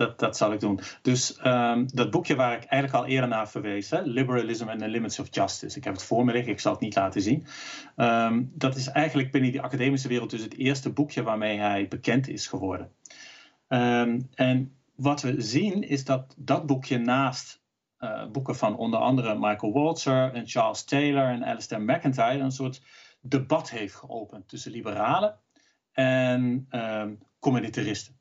Speaker 3: dat, dat zal ik doen. Dus um, dat boekje waar ik eigenlijk al eerder naar verwees, Liberalism and the Limits of Justice. Ik heb het voor me liggen, ik zal het niet laten zien. Um, dat is eigenlijk binnen die academische wereld dus het eerste boekje waarmee hij bekend is geworden. Um, en wat we zien is dat dat boekje naast uh, boeken van onder andere Michael Walzer en Charles Taylor en Alistair McIntyre een soort debat heeft geopend tussen liberalen en communitaristen.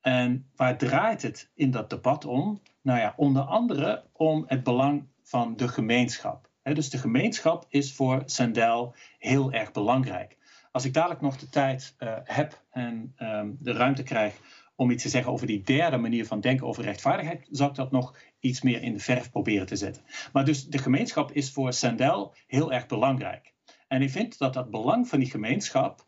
Speaker 3: En waar draait het in dat debat om? Nou ja, onder andere om het belang van de gemeenschap. dus de gemeenschap is voor Sandel heel erg belangrijk. Als ik dadelijk nog de tijd uh, heb en um, de ruimte krijg om iets te zeggen over die derde manier van denken over rechtvaardigheid, zal ik dat nog iets meer in de verf proberen te zetten. Maar dus de gemeenschap is voor Sandel heel erg belangrijk. En ik vind dat dat belang van die gemeenschap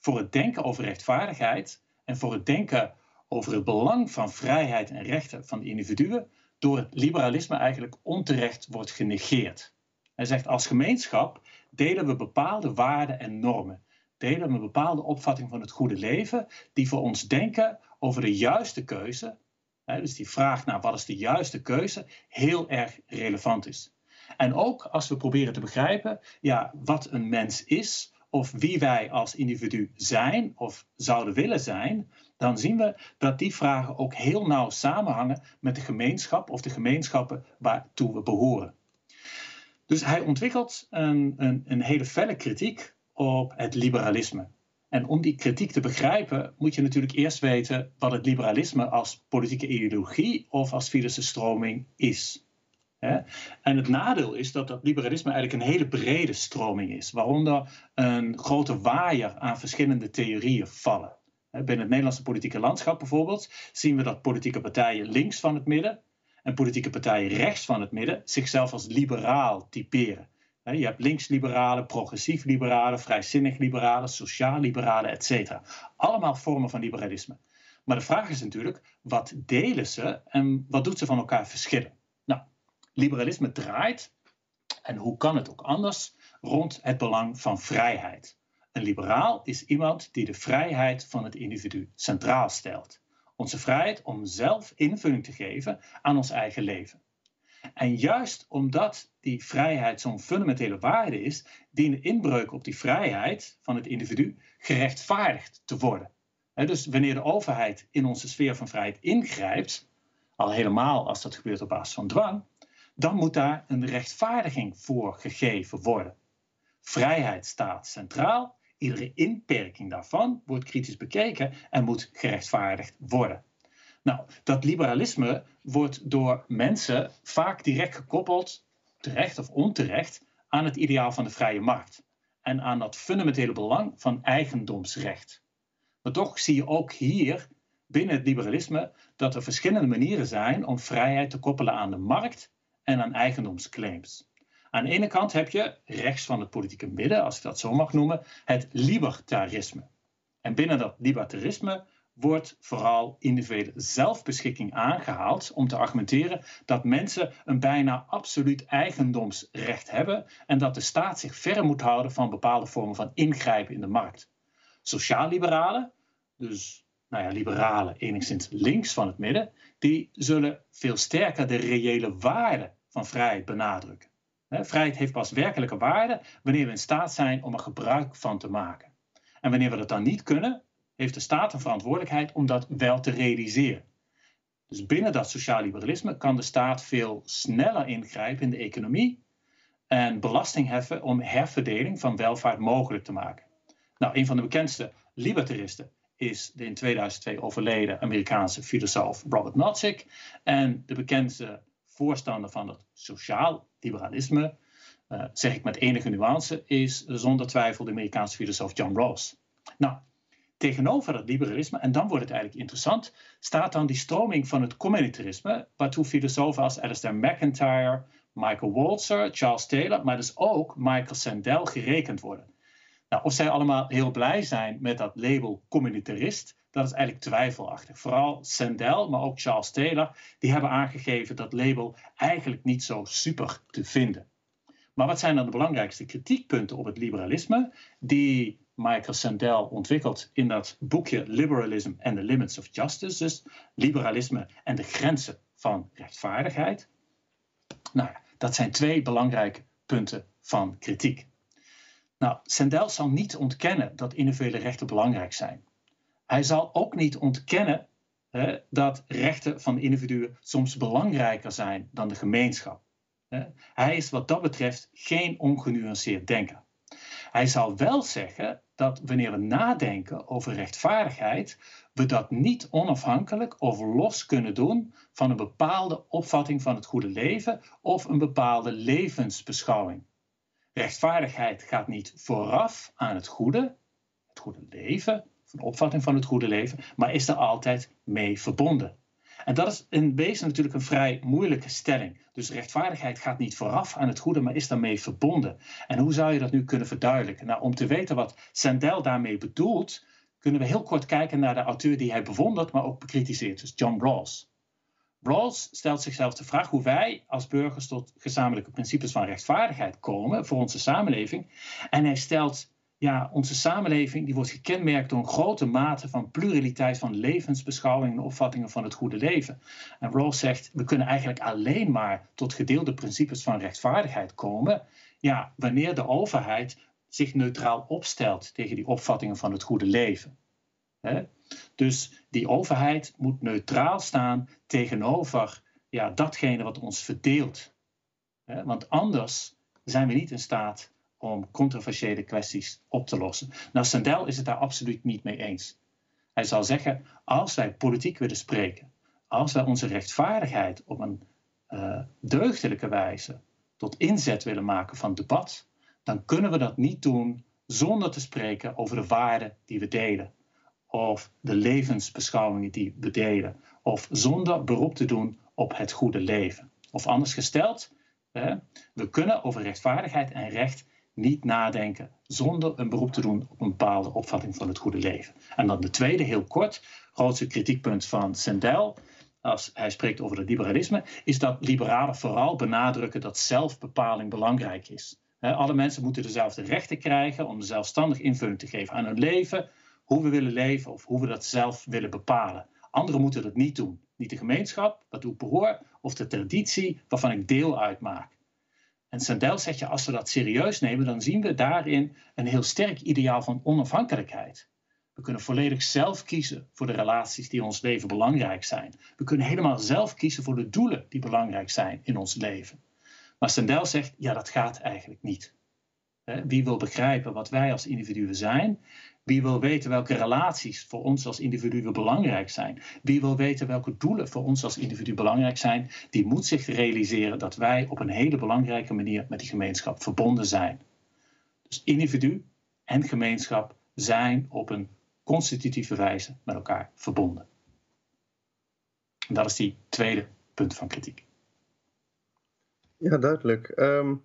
Speaker 3: voor het denken over rechtvaardigheid en voor het denken over het belang van vrijheid en rechten van individuen door het liberalisme eigenlijk onterecht wordt genegeerd. Hij zegt als gemeenschap delen we bepaalde waarden en normen, delen we een bepaalde opvatting van het goede leven die voor ons denken over de juiste keuze, dus die vraag naar wat is de juiste keuze, heel erg relevant is. En ook als we proberen te begrijpen ja, wat een mens is, of wie wij als individu zijn of zouden willen zijn, dan zien we dat die vragen ook heel nauw samenhangen met de gemeenschap of de gemeenschappen waartoe we behoren. Dus hij ontwikkelt een, een, een hele felle kritiek op het liberalisme. En om die kritiek te begrijpen, moet je natuurlijk eerst weten wat het liberalisme als politieke ideologie of als stroming is. En het nadeel is dat dat liberalisme eigenlijk een hele brede stroming is, waaronder een grote waaier aan verschillende theorieën vallen. Binnen het Nederlandse politieke landschap bijvoorbeeld zien we dat politieke partijen links van het midden en politieke partijen rechts van het midden zichzelf als liberaal typeren. Je hebt links-liberalen, progressief-liberalen, vrijzinnig-liberalen, sociaal-liberalen, etc. Allemaal vormen van liberalisme. Maar de vraag is natuurlijk, wat delen ze en wat doet ze van elkaar verschillen? Nou, liberalisme draait, en hoe kan het ook anders, rond het belang van vrijheid. Een liberaal is iemand die de vrijheid van het individu centraal stelt. Onze vrijheid om zelf invulling te geven aan ons eigen leven. En juist omdat die vrijheid zo'n fundamentele waarde is, dienen inbreuken op die vrijheid van het individu gerechtvaardigd te worden. dus wanneer de overheid in onze sfeer van vrijheid ingrijpt, al helemaal als dat gebeurt op basis van dwang, dan moet daar een rechtvaardiging voor gegeven worden. Vrijheid staat centraal, iedere inperking daarvan wordt kritisch bekeken en moet gerechtvaardigd worden. Nou, dat liberalisme wordt door mensen vaak direct gekoppeld, terecht of onterecht, aan het ideaal van de vrije markt en aan dat fundamentele belang van eigendomsrecht. Maar toch zie je ook hier binnen het liberalisme dat er verschillende manieren zijn om vrijheid te koppelen aan de markt en aan eigendomsclaims. Aan de ene kant heb je, rechts van het politieke midden, als ik dat zo mag noemen, het libertarisme. En binnen dat libertarisme wordt vooral individuele zelfbeschikking aangehaald om te argumenteren dat mensen een bijna absoluut eigendomsrecht hebben en dat de staat zich ver moet houden van bepaalde vormen van ingrijpen in de markt. Sociaal-liberalen, dus nou ja, liberalen, enigszins links van het midden, die zullen veel sterker de reële waarde van vrijheid benadrukken. Vrijheid heeft pas werkelijke waarde wanneer we in staat zijn om er gebruik van te maken. En wanneer we dat dan niet kunnen, heeft de staat een verantwoordelijkheid om dat wel te realiseren. Dus binnen dat sociaal liberalisme kan de staat veel sneller ingrijpen in de economie en belasting heffen om herverdeling van welvaart mogelijk te maken. Nou, een van de bekendste libertaristen is de in 2002 overleden Amerikaanse filosoof Robert Nozick. En de bekendste voorstander van het sociaal liberalisme, uh, zeg ik met enige nuance, is zonder twijfel de Amerikaanse filosoof John Rawls. Nou, tegenover dat liberalisme, en dan wordt het eigenlijk interessant, staat dan die stroming van het communitarisme, waartoe filosofen als Alistair McIntyre, Michael Walzer, Charles Taylor, maar dus ook Michael Sandel gerekend worden. Nou, of zij allemaal heel blij zijn met dat label communitarist, dat is eigenlijk twijfelachtig. Vooral Sandel, maar ook Charles Taylor, die hebben aangegeven dat label eigenlijk niet zo super te vinden. Maar wat zijn dan de belangrijkste kritiekpunten op het liberalisme die Michael Sandel ontwikkelt in dat boekje Liberalism and the Limits of Justice, dus liberalisme en de grenzen van rechtvaardigheid? Nou ja, dat zijn twee belangrijke punten van kritiek. Nou, Sandel zal niet ontkennen dat individuele rechten belangrijk zijn. Hij zal ook niet ontkennen hè, dat rechten van individuen soms belangrijker zijn dan de gemeenschap. Hij is wat dat betreft geen ongenuanceerd denker. Hij zal wel zeggen dat wanneer we nadenken over rechtvaardigheid, we dat niet onafhankelijk of los kunnen doen van een bepaalde opvatting van het goede leven of een bepaalde levensbeschouwing. Rechtvaardigheid gaat niet vooraf aan het goede, het goede leven, een opvatting van het goede leven, maar is er altijd mee verbonden. En dat is in wezen natuurlijk een vrij moeilijke stelling. Dus rechtvaardigheid gaat niet vooraf aan het goede, maar is daarmee verbonden. En hoe zou je dat nu kunnen verduidelijken? Nou, om te weten wat Sandel daarmee bedoelt, kunnen we heel kort kijken naar de auteur die hij bewondert, maar ook bekritiseert, dus John Rawls. Rawls stelt zichzelf de vraag hoe wij als burgers tot gezamenlijke principes van rechtvaardigheid komen voor onze samenleving. En hij stelt, ja, onze samenleving die wordt gekenmerkt door een grote mate van pluraliteit van levensbeschouwingen en opvattingen van het goede leven. En Rawls zegt, we kunnen eigenlijk alleen maar tot gedeelde principes van rechtvaardigheid komen, ja, wanneer de overheid zich neutraal opstelt tegen die opvattingen van het goede leven. Dus die overheid moet neutraal staan tegenover ja, datgene wat ons verdeelt. Want anders zijn we niet in staat om controversiële kwesties op te lossen. Nou, Sandel is het daar absoluut niet mee eens. Hij zal zeggen, als wij politiek willen spreken, als wij onze rechtvaardigheid op een uh, deugdelijke wijze tot inzet willen maken van debat, dan kunnen we dat niet doen zonder te spreken over de waarden die we delen of de levensbeschouwingen die we delen, of zonder beroep te doen op het goede leven. Of anders gesteld, we kunnen over rechtvaardigheid en recht niet nadenken zonder een beroep te doen op een bepaalde opvatting van het goede leven. En dan de tweede, heel kort, grootste kritiekpunt van Sandel, als hij spreekt over het liberalisme, is dat liberalen vooral benadrukken dat zelfbepaling belangrijk is. Alle mensen moeten dezelfde rechten krijgen om zelfstandig invulling te geven aan hun leven, hoe we willen leven of hoe we dat zelf willen bepalen. Anderen moeten dat niet doen. Niet de gemeenschap, waartoe ik behoor, of de traditie waarvan ik deel uitmaak. En Sandel zegt je, als we dat serieus nemen, dan zien we daarin een heel sterk ideaal van onafhankelijkheid. We kunnen volledig zelf kiezen voor de relaties die in ons leven belangrijk zijn. We kunnen helemaal zelf kiezen voor de doelen die belangrijk zijn in ons leven. Maar Sandel zegt, ja, dat gaat eigenlijk niet. Wie wil begrijpen wat wij als individuen zijn, wie wil weten welke relaties voor ons als individuen belangrijk zijn? Wie wil weten welke doelen voor ons als individu belangrijk zijn? Die moet zich realiseren dat wij op een hele belangrijke manier met die gemeenschap verbonden zijn. Dus individu en gemeenschap zijn op een constitutieve wijze met elkaar verbonden. En dat is die tweede punt van kritiek.
Speaker 2: Ja, duidelijk. Um,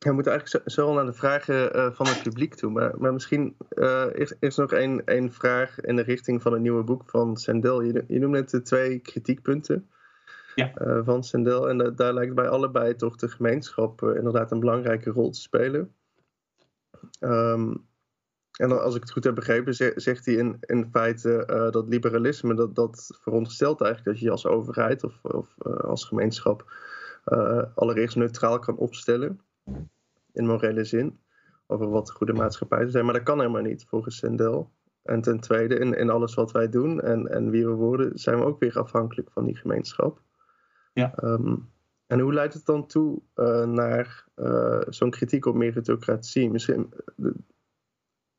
Speaker 2: we moeten eigenlijk zo, naar de vragen uh, van het publiek toe. Maar, maar misschien uh, is, is nog één, één vraag in de richting van het nieuwe boek van Sandel. Je, je noemde net de twee kritiekpunten ja. uh, van Sandel. En daar lijkt bij allebei toch de gemeenschap inderdaad een belangrijke rol te spelen. Um, En als ik het goed heb begrepen, zegt hij in, in feite dat liberalisme, dat, dat veronderstelt eigenlijk dat je als overheid of, of als gemeenschap allereerst neutraal kan opstellen, in morele zin, over wat de goede maatschappij zijn. Maar dat kan helemaal niet, volgens Sendel. En ten tweede, in, in alles wat wij doen en, en wie we worden, zijn we ook weer afhankelijk van die gemeenschap.
Speaker 3: Ja.
Speaker 2: Um, en hoe leidt het dan toe uh, naar uh, zo'n kritiek op meritocratie? Misschien uh,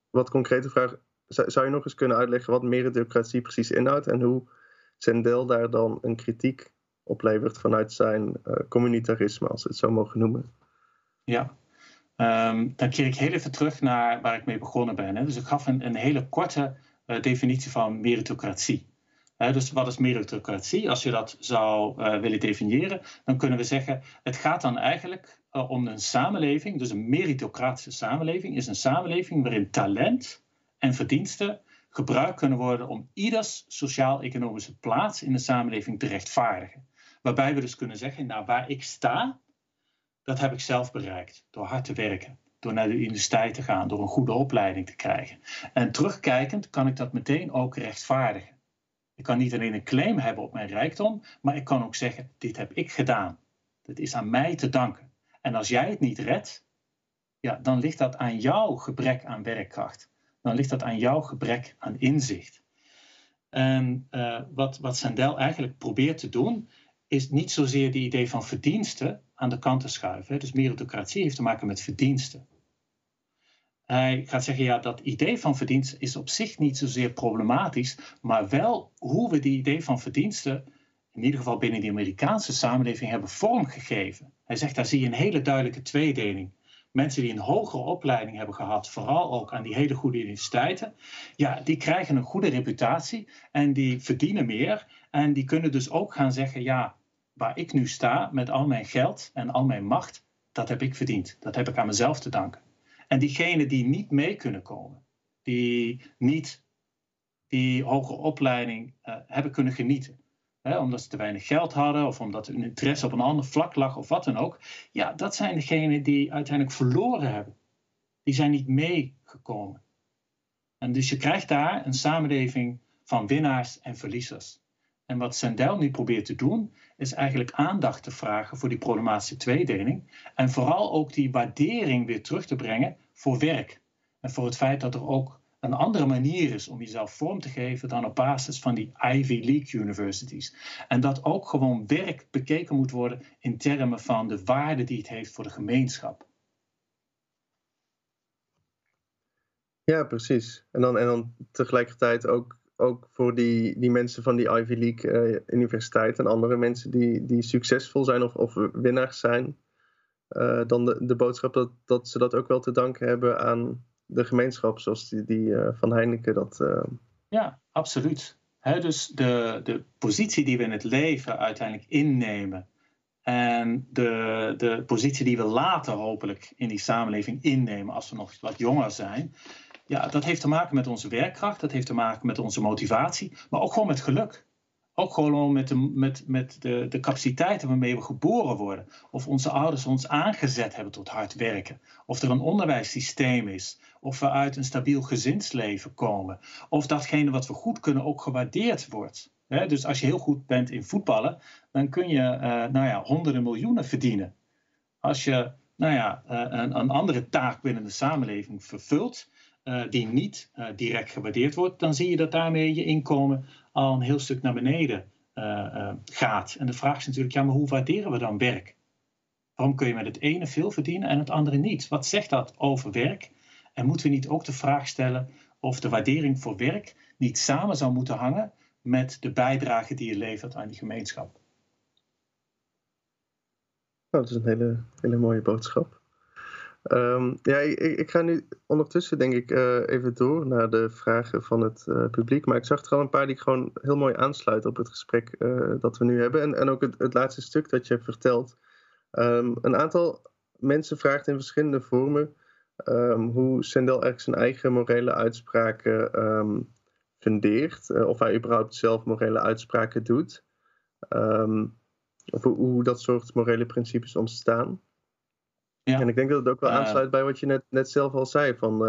Speaker 2: wat concrete vraag. Zou je nog eens kunnen uitleggen wat meritocratie precies inhoudt en hoe Sendel daar dan een kritiek oplevert vanuit zijn communitarisme, als we het zo mogen noemen?
Speaker 3: Ja, um, dan keer ik heel even terug naar waar ik mee begonnen ben. Hè. Dus ik gaf een, een hele korte definitie van meritocratie dus wat is meritocratie? Als je dat zou uh, willen definiëren, dan kunnen we zeggen: het gaat dan eigenlijk uh, om een samenleving. Dus een meritocratische samenleving is een samenleving waarin talent en verdiensten gebruikt kunnen worden om ieders sociaal-economische plaats in de samenleving te rechtvaardigen. Waarbij we dus kunnen zeggen: nou, waar ik sta, dat heb ik zelf bereikt door hard te werken. Door naar de universiteit te gaan, door een goede opleiding te krijgen. En terugkijkend kan ik dat meteen ook rechtvaardigen. Ik kan niet alleen een claim hebben op mijn rijkdom, maar ik kan ook zeggen: dit heb ik gedaan. Dat is aan mij te danken. En als jij het niet redt, ja, dan ligt dat aan jouw gebrek aan werkkracht. Dan ligt dat aan jouw gebrek aan inzicht. En uh, wat, wat Sandel eigenlijk probeert te doen, is niet zozeer het idee van verdiensten aan de kant te schuiven. Dus meritocratie heeft te maken met verdiensten. Hij gaat zeggen, ja, dat idee van verdienst is op zich niet zozeer problematisch, maar wel hoe we die idee van verdiensten, in ieder geval binnen de Amerikaanse samenleving, hebben vormgegeven. Hij zegt, daar zie je een hele duidelijke tweedeling. Mensen die een hogere opleiding hebben gehad, vooral ook aan die hele goede universiteiten, ja, die krijgen een goede reputatie en die verdienen meer. En die kunnen dus ook gaan zeggen, ja, waar ik nu sta met al mijn geld en al mijn macht, dat heb ik verdiend. Dat heb ik aan mezelf te danken. En diegenen die niet mee kunnen komen, die niet die hogere opleiding uh, hebben kunnen genieten, hè, omdat ze te weinig geld hadden of omdat hun interesse op een ander vlak lag of wat dan ook, ja, dat zijn degenen die uiteindelijk verloren hebben. Die zijn niet meegekomen. En dus je krijgt daar een samenleving van winnaars en verliezers. En wat Sandel nu probeert te doen, is eigenlijk aandacht te vragen voor die problematische tweedeling. En vooral ook die waardering weer terug te brengen voor werk. En voor het feit dat er ook een andere manier is om jezelf vorm te geven dan op basis van die Ivy League universities. En dat ook gewoon werk bekeken moet worden in termen van de waarde die het heeft voor de gemeenschap.
Speaker 2: Ja, precies. En dan, en dan tegelijkertijd ook ook voor die, die mensen van die Ivy League uh, universiteit en andere mensen die, die succesvol zijn of, of winnaars zijn, uh, dan de, de boodschap dat, dat ze dat ook wel te danken hebben aan de gemeenschap, zoals die, die uh, van Heineken dat.
Speaker 3: Ja, absoluut. Dus de, de positie die we in het leven uiteindelijk innemen en de, de positie die we later hopelijk in die samenleving innemen als we nog wat jonger zijn, ja, dat heeft te maken met onze werkkracht, dat heeft te maken met onze motivatie, maar ook gewoon met geluk. Ook gewoon met de, met, met de, de capaciteiten waarmee we geboren worden. Of onze ouders ons aangezet hebben tot hard werken. Of er een onderwijssysteem is. Of we uit een stabiel gezinsleven komen. Of datgene wat we goed kunnen ook gewaardeerd wordt. dus als je heel goed bent in voetballen, dan kun je uh, nou ja, honderden miljoenen verdienen. Als je nou ja, uh, een, een andere taak binnen de samenleving vervult, uh, die niet uh, direct gewaardeerd wordt, dan zie je dat daarmee je inkomen al een heel stuk naar beneden uh, gaat. En de vraag is natuurlijk, ja, maar hoe waarderen we dan werk? Waarom kun je met het ene veel verdienen en het andere niet? Wat zegt dat over werk? En moeten we niet ook de vraag stellen of de waardering voor werk niet samen zou moeten hangen met de bijdrage die je levert aan die gemeenschap?
Speaker 2: Nou, dat is een hele, hele mooie boodschap. Um, ja, ik, ik, ga nu ondertussen denk ik uh, even door naar de vragen van het uh, publiek. Maar ik zag er al een paar die gewoon heel mooi aansluiten op het gesprek uh, dat we nu hebben. En, en ook het, het, laatste stuk dat je hebt verteld. Um, een aantal mensen vraagt in verschillende vormen um, hoe Sendel eigenlijk zijn eigen morele uitspraken fundeert. of hij überhaupt zelf morele uitspraken doet. of hoe dat soort morele principes ontstaan. Ja. En ik denk dat het ook wel aansluit bij wat je net, net zelf al zei. Van,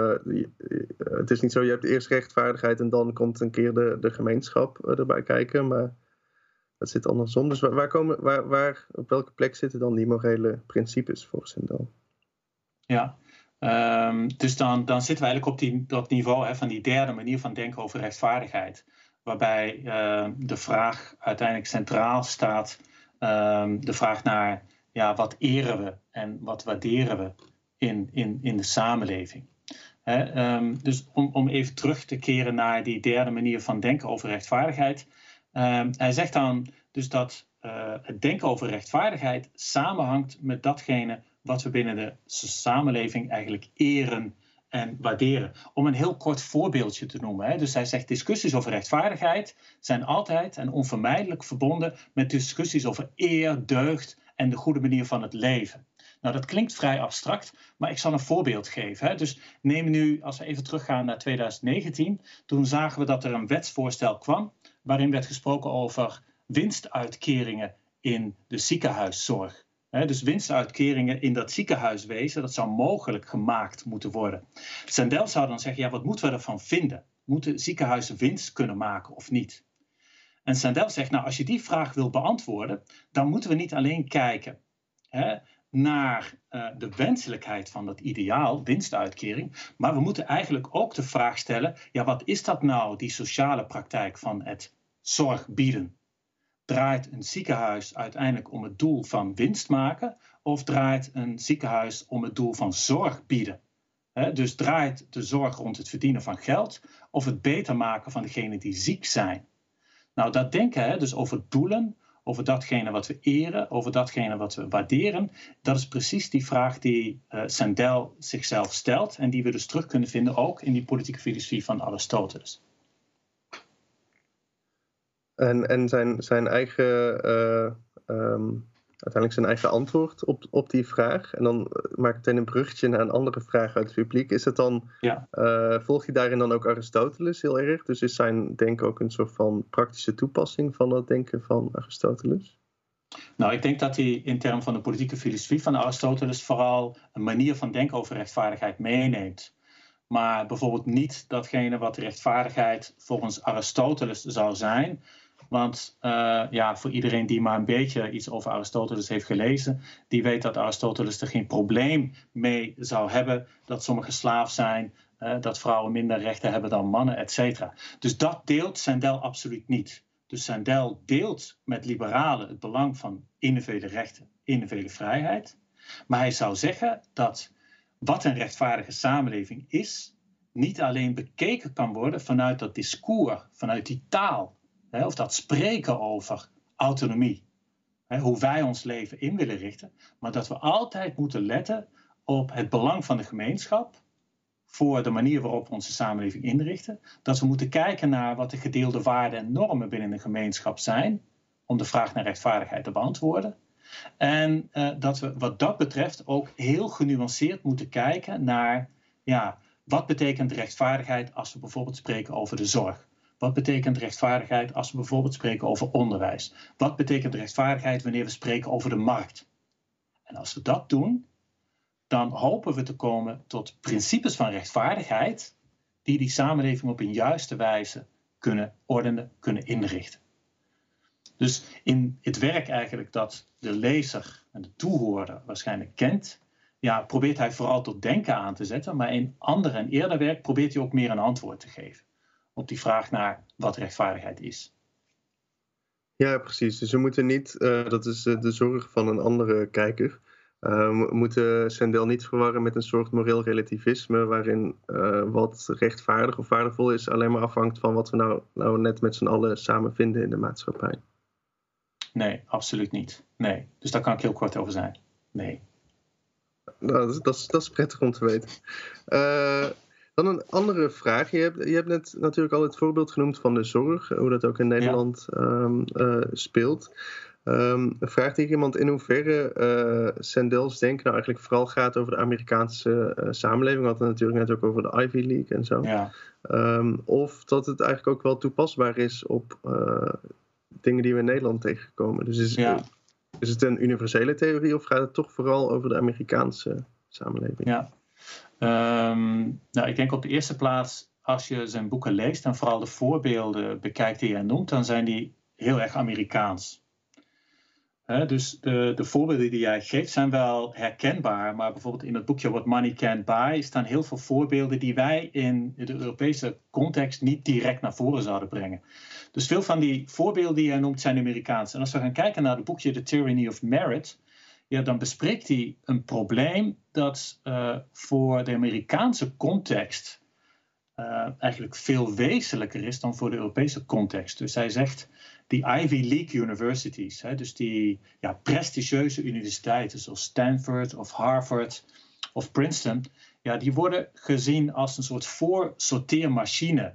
Speaker 2: het is niet zo, je hebt eerst rechtvaardigheid en dan komt een keer de, de gemeenschap erbij kijken. Maar dat zit andersom. Dus waar, komen, waar, waar, op welke plek zitten dan die morele principes voor Sindel?
Speaker 3: Ja, um, dus dan, dan zitten we eigenlijk op die, dat niveau hè, van die derde manier van denken over rechtvaardigheid. Waarbij uh, de vraag uiteindelijk centraal staat: um, de vraag naar ja, wat eren we en wat waarderen we in, in, in de samenleving. Um, dus om, om even terug te keren naar die derde manier van denken over rechtvaardigheid. Um, hij zegt dan dus dat uh, het denken over rechtvaardigheid samenhangt met datgene wat we binnen de samenleving eigenlijk eren en waarderen. Om een heel kort voorbeeldje te noemen. Dus hij zegt discussies over rechtvaardigheid zijn altijd en onvermijdelijk verbonden met discussies over eer, deugd en de goede manier van het leven. Nou, dat klinkt vrij abstract, maar ik zal een voorbeeld geven. Hè. Dus neem nu, als we even teruggaan naar 2019, toen zagen we dat er een wetsvoorstel kwam waarin werd gesproken over winstuitkeringen in de ziekenhuiszorg. dus winstuitkeringen in dat ziekenhuiswezen, dat zou mogelijk gemaakt moeten worden. Sandel zou dan zeggen, ja, wat moeten we ervan vinden? Moeten ziekenhuizen winst kunnen maken of niet? En Sandel zegt, nou, als je die vraag wil beantwoorden, dan moeten we niet alleen kijken naar uh, de wenselijkheid van dat ideaal, winstuitkering. Maar we moeten eigenlijk ook de vraag stellen: ja, wat is dat nou, die sociale praktijk van het zorg bieden? Draait een ziekenhuis uiteindelijk om het doel van winst maken, of draait een ziekenhuis om het doel van zorg bieden? dus draait de zorg rond het verdienen van geld of het beter maken van degenen die ziek zijn? Nou, dat denken, dus over doelen, over datgene wat we eren, over datgene wat we waarderen. Dat is precies die vraag die uh, Sandel zichzelf stelt en die we dus terug kunnen vinden ook in die politieke filosofie van Aristoteles.
Speaker 2: En, en zijn, zijn eigen uh, uiteindelijk zijn eigen antwoord op, op die vraag. En dan eh, maak ik meteen een bruggetje naar een andere vraag uit het publiek. Is het dan, ja. uh, volg je daarin dan ook Aristoteles heel erg? Dus is zijn denken ook een soort van praktische toepassing van het denken van Aristoteles?
Speaker 3: Nou, ik denk dat hij in termen van de politieke filosofie van Aristoteles vooral een manier van denken over rechtvaardigheid meeneemt. Maar bijvoorbeeld niet datgene wat rechtvaardigheid volgens Aristoteles zou zijn, want uh, ja, voor iedereen die maar een beetje iets over Aristoteles heeft gelezen, die weet dat Aristoteles er geen probleem mee zou hebben dat sommigen slaaf zijn, uh, dat vrouwen minder rechten hebben dan mannen, et cetera. Dus dat deelt Sandel absoluut niet. Dus Sandel deelt met liberalen het belang van individuele rechten, individuele vrijheid. Maar hij zou zeggen dat wat een rechtvaardige samenleving is, niet alleen bekeken kan worden vanuit dat discours, vanuit die taal hè, of dat spreken over autonomie, hè, hoe wij ons leven in willen richten, maar dat we altijd moeten letten op het belang van de gemeenschap voor de manier waarop we onze samenleving inrichten. Dat we moeten kijken naar wat de gedeelde waarden en normen binnen de gemeenschap zijn, om de vraag naar rechtvaardigheid te beantwoorden. En uh, dat we wat dat betreft ook heel genuanceerd moeten kijken naar ja, wat betekent rechtvaardigheid als we bijvoorbeeld spreken over de zorg. Wat betekent rechtvaardigheid als we bijvoorbeeld spreken over onderwijs? Wat betekent rechtvaardigheid wanneer we spreken over de markt? En als we dat doen, dan hopen we te komen tot principes van rechtvaardigheid die die samenleving op een juiste wijze kunnen ordenen, kunnen inrichten. Dus in het werk eigenlijk dat de lezer en de toehoorder waarschijnlijk kent, ja, probeert hij vooral tot denken aan te zetten, maar in ander en eerder werk probeert hij ook meer een antwoord te geven op die vraag naar wat rechtvaardigheid is.
Speaker 2: Ja, precies. Dus we moeten niet, uh, dat is uh, de zorg van een andere kijker, uh, we moeten Sendel niet verwarren met een soort moreel relativisme, waarin wat rechtvaardig of waardevol is alleen maar afhangt van wat we nou, nou net met z'n allen samen vinden in de maatschappij.
Speaker 3: Nee, absoluut niet. Nee. Dus daar kan ik heel kort over zijn. Nee.
Speaker 2: Nou, dat, is, dat, is, dat is prettig om te weten. Dan een andere vraag. Je hebt, je hebt net natuurlijk al het voorbeeld genoemd van de zorg, hoe dat ook in Nederland ehm, eh, speelt. Um, vraagt hier iemand in hoeverre uh, Sandels denken nou eigenlijk vooral gaat over de Amerikaanse uh, samenleving. We hadden het natuurlijk net ook over de Ivy League en zo. Ja. Um, of dat het eigenlijk ook wel toepasbaar is op dingen die we in Nederland tegenkomen. Dus is, ja. is het een universele theorie of gaat het toch vooral over de Amerikaanse samenleving?
Speaker 3: Ja, ehm, nou, ik denk op de eerste plaats, als je zijn boeken leest en vooral de voorbeelden bekijkt die hij noemt, dan zijn die heel erg Amerikaans dus de, de voorbeelden die jij geeft zijn wel herkenbaar, maar bijvoorbeeld in het boekje What Money Can't Buy staan heel veel voorbeelden die wij in de Europese context niet direct naar voren zouden brengen. Dus veel van die voorbeelden die jij noemt zijn Amerikaans. En als we gaan kijken naar het boekje The Tyranny of Merit, ja, dan bespreekt hij een probleem dat uh, voor de Amerikaanse context uh, eigenlijk veel wezenlijker is dan voor de Europese context. Dus hij zegt die Ivy League universities, hè, dus die ja, prestigieuze universiteiten zoals Stanford of Harvard of Princeton, ja, die worden gezien als een soort voorsorteermachine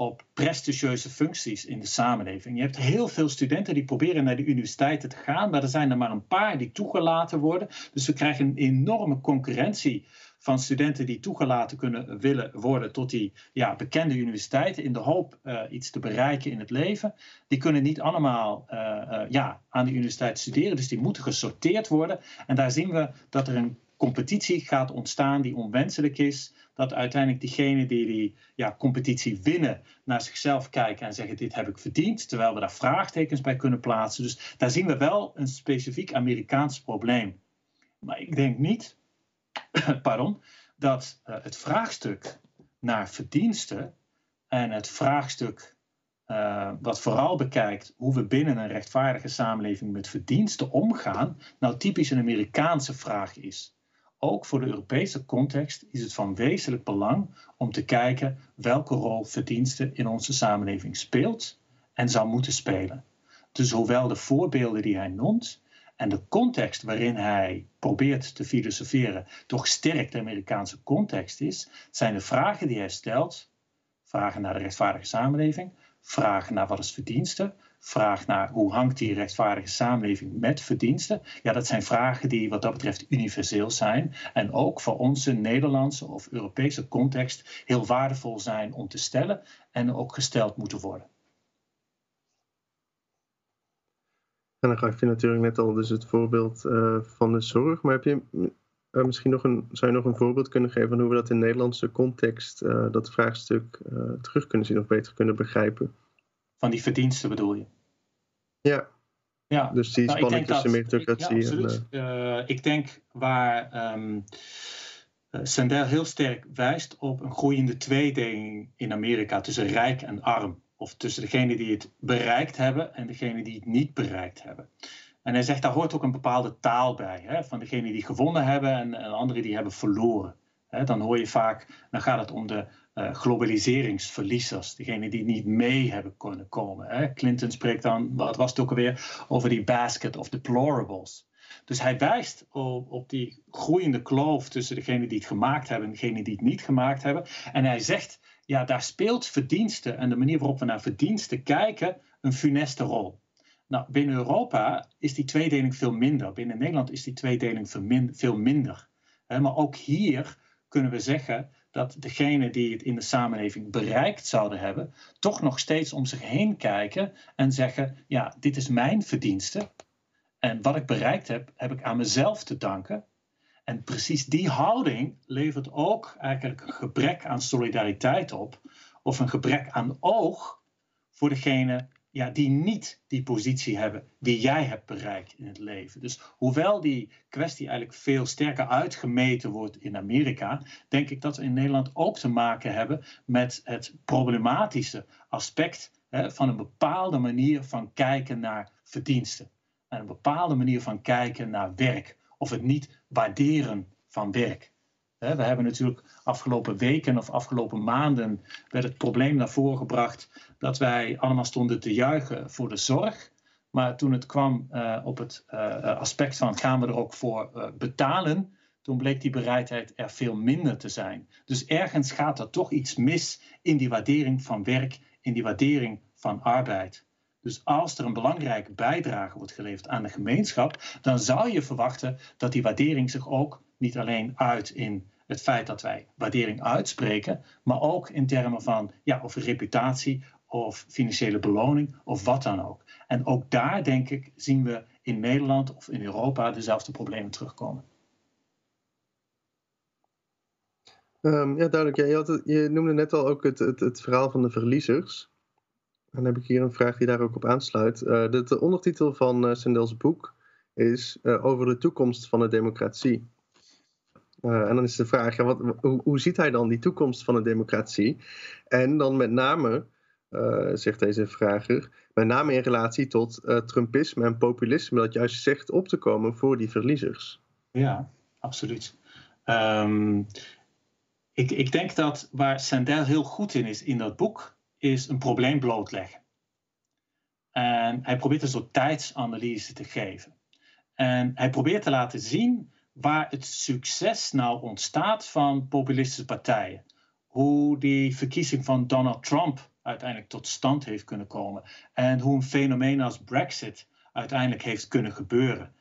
Speaker 3: op prestigieuze functies in de samenleving. Je hebt heel veel studenten die proberen naar de universiteiten te gaan, maar er zijn er maar een paar die toegelaten worden. Dus we krijgen een enorme concurrentie van studenten die toegelaten kunnen willen worden tot die ja, bekende universiteiten in de hoop uh, iets te bereiken in het leven. Die kunnen niet allemaal uh, uh, ja, aan de universiteit studeren, dus die moeten gesorteerd worden. En daar zien we dat er een competitie gaat ontstaan die onwenselijk is. Dat uiteindelijk diegenen die die ja, competitie winnen naar zichzelf kijken en zeggen dit heb ik verdiend. Terwijl we daar vraagtekens bij kunnen plaatsen. Dus daar zien we wel een specifiek Amerikaans probleem. Maar ik denk niet pardon, dat uh, het vraagstuk naar verdiensten en het vraagstuk uh, wat vooral bekijkt hoe we binnen een rechtvaardige samenleving met verdiensten omgaan, nou typisch een Amerikaanse vraag is. Ook voor de Europese context is het van wezenlijk belang om te kijken welke rol verdiensten in onze samenleving speelt en zou moeten spelen. Dus hoewel de voorbeelden die hij noemt en de context waarin hij probeert te filosoferen toch sterk de Amerikaanse context is, zijn de vragen die hij stelt, vragen naar de rechtvaardige samenleving, vragen naar wat is verdiensten, vraag naar hoe hangt die rechtvaardige samenleving met verdiensten. Ja, dat zijn vragen die wat dat betreft universeel zijn en ook voor onze Nederlandse of Europese context heel waardevol zijn om te stellen en ook gesteld moeten worden.
Speaker 2: En dan gaf je natuurlijk net al dus het voorbeeld uh, van de zorg. Maar heb je uh, misschien nog een, zou je nog een voorbeeld kunnen geven van hoe we dat in Nederlandse context, uh, dat vraagstuk, terug kunnen zien of beter kunnen begrijpen?
Speaker 3: Van die verdiensten bedoel je?
Speaker 2: Ja. ja. Dus die nou, spanning tussen meritocratie
Speaker 3: ja, en... ik denk waar um, Sandel heel sterk wijst op een groeiende tweedeling in Amerika tussen rijk en arm of tussen degenen die het bereikt hebben en degenen die het niet bereikt hebben. En hij zegt, daar hoort ook een bepaalde taal bij, hè, van degenen die gewonnen hebben en, en anderen die hebben verloren. Dan hoor je vaak, dan gaat het om de uh, globaliseringsverliezers, degenen die niet mee hebben kunnen komen. Clinton spreekt dan, wat was het ook alweer, over die basket of deplorables. Dus hij wijst op, op, die groeiende kloof tussen degenen die het gemaakt hebben en degenen die het niet gemaakt hebben. En hij zegt, ja, daar speelt verdiensten en de manier waarop we naar verdiensten kijken een funeste rol. Nou, binnen Europa is die tweedeling veel minder. Binnen Nederland is die tweedeling veel minder. Maar ook hier kunnen we zeggen dat degenen die het in de samenleving bereikt zouden hebben, toch nog steeds om zich heen kijken en zeggen: ja, dit is mijn verdienste. En wat ik bereikt heb, heb ik aan mezelf te danken. En precies die houding levert ook eigenlijk een gebrek aan solidariteit op, of een gebrek aan oog voor degene ja, die niet die positie hebben die jij hebt bereikt in het leven. Dus hoewel die kwestie eigenlijk veel sterker uitgemeten wordt in Amerika, denk ik dat we in Nederland ook te maken hebben met het problematische aspect hè, van een bepaalde manier van kijken naar verdiensten. En een bepaalde manier van kijken naar werk of het niet waarderen van werk. We hebben natuurlijk afgelopen weken of afgelopen maanden werd het probleem naar voren gebracht dat wij allemaal stonden te juichen voor de zorg. Maar toen het kwam uh, op het uh, aspect van gaan we er ook voor betalen, toen bleek die bereidheid er veel minder te zijn. Dus ergens gaat er toch iets mis in die waardering van werk, in die waardering van arbeid. Dus als er een belangrijke bijdrage wordt geleverd aan de gemeenschap, dan zou je verwachten dat die waardering zich ook niet alleen uit in het feit dat wij waardering uitspreken, maar ook in termen van ja, of reputatie of financiële beloning of wat dan ook. En ook daar, denk ik, zien we in Nederland of in Europa dezelfde problemen terugkomen.
Speaker 2: Um, ja, duidelijk. Je, je, noemde net al ook het, het, het, verhaal van de verliezers. Dan heb ik hier een vraag die daar ook op aansluit. Uh, de, de, ondertitel van uh, Sendel's boek is uh, over de toekomst van de democratie. En dan is de vraag, wat, hoe, hoe, ziet hij dan die toekomst van de democratie? En dan met name, zegt deze vrager, met name in relatie tot Trumpisme en populisme, dat juist zegt op te komen voor die verliezers.
Speaker 3: Ja, absoluut. Um, ik, ik denk dat waar Sandel heel goed in is in dat boek, is een probleem blootleggen. En hij probeert een soort tijdsanalyse te geven. En hij probeert te laten zien waar het succes nou ontstaat van populistische partijen. Hoe die verkiezing van Donald Trump uiteindelijk tot stand heeft kunnen komen. En hoe een fenomeen als Brexit uiteindelijk heeft kunnen gebeuren.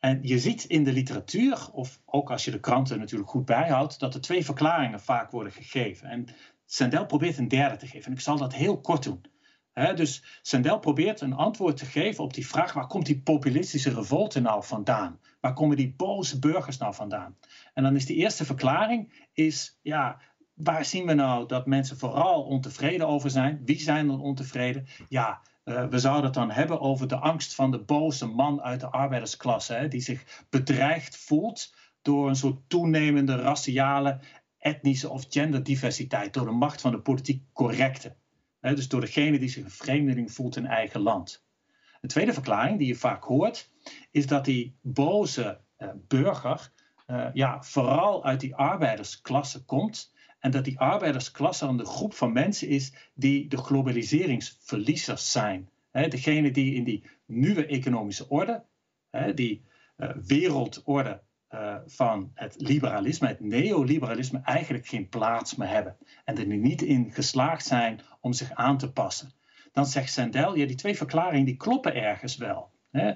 Speaker 3: En je ziet in de literatuur, of ook als je de kranten natuurlijk goed bijhoudt, dat er twee verklaringen vaak worden gegeven. En Sandel probeert een derde te geven. En ik zal dat heel kort doen. dus Sandel probeert een antwoord te geven op die vraag: waar komt die populistische revolte nou vandaan? Waar komen die boze burgers nou vandaan? En dan is de eerste verklaring: is, ja, waar zien we nou dat mensen vooral ontevreden over zijn? Wie zijn er ontevreden? Ja, uh, we zouden het dan hebben over de angst van de boze man uit de arbeidersklasse, hè, die zich bedreigd voelt door een soort toenemende raciale, etnische of genderdiversiteit, door de macht van de politiek correcte. Dus door degene die zich een vreemdeling voelt in eigen land. Een tweede verklaring die je vaak hoort, is dat die boze uh, burger uh, ja, vooral uit die arbeidersklasse komt en dat die arbeidersklasse een groep van mensen is die de globaliseringsverliezers zijn. degene die in die nieuwe economische orde, die uh, wereldorde van het liberalisme, het neoliberalisme, eigenlijk geen plaats meer hebben. En er niet in geslaagd zijn om zich aan te passen. Dan zegt Sandel, ja, die twee verklaringen die kloppen ergens wel. Hè.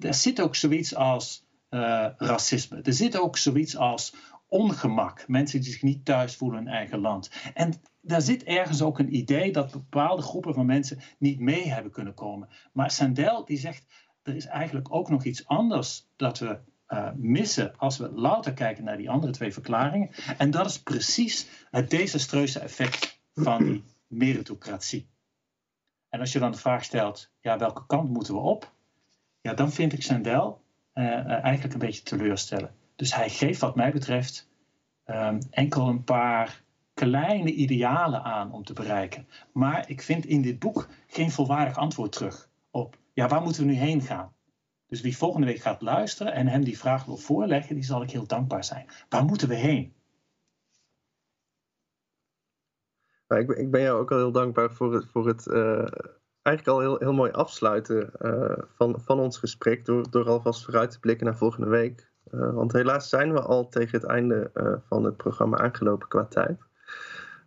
Speaker 3: Er zit ook zoiets als uh, racisme. Er zit ook zoiets als ongemak. Mensen die zich niet thuis voelen in eigen land. En daar zit ergens ook een idee dat bepaalde groepen van mensen niet mee hebben kunnen komen. Maar Sandel die zegt, er is eigenlijk ook nog iets anders dat we uh, missen als we louter kijken naar die andere twee verklaringen. En dat is precies het desastreuze effect van die meritocratie. En als je dan de vraag stelt, ja, welke kant moeten we op? Ja, dan vind ik Sandel uh, uh, eigenlijk een beetje teleurstellen. Dus hij geeft wat mij betreft um, enkel een paar kleine idealen aan om te bereiken. Maar ik vind in dit boek geen volwaardig antwoord terug op, ja, waar moeten we nu heen gaan? Dus wie volgende week gaat luisteren en hem die vraag wil voorleggen, die zal ik heel dankbaar zijn. Waar moeten we heen?
Speaker 2: Nou, ik, ben, jou ook al heel dankbaar voor het, voor het uh, eigenlijk al heel, heel mooi afsluiten uh, van, van ons gesprek. Door, door alvast vooruit te blikken naar volgende week. Uh, want helaas zijn we al tegen het einde uh, van het programma aangelopen qua tijd.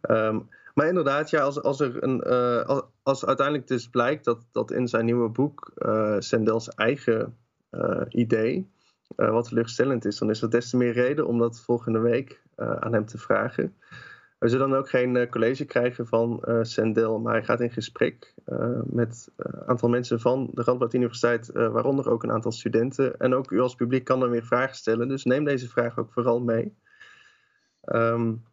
Speaker 2: Um, maar inderdaad, ja, als, als, er een, als, als, uiteindelijk dus blijkt dat, dat in zijn nieuwe boek Sendel's eigen idee wat teleurstellend is, dan is er des te meer reden om dat volgende week aan hem te vragen. We zullen dan ook geen uh, college krijgen van uh, Sendel, maar hij gaat in gesprek uh, met een aantal mensen van de Radboud Universiteit, waaronder ook een aantal studenten. En ook u als publiek kan dan weer vragen stellen, dus neem deze vraag ook vooral mee. Um,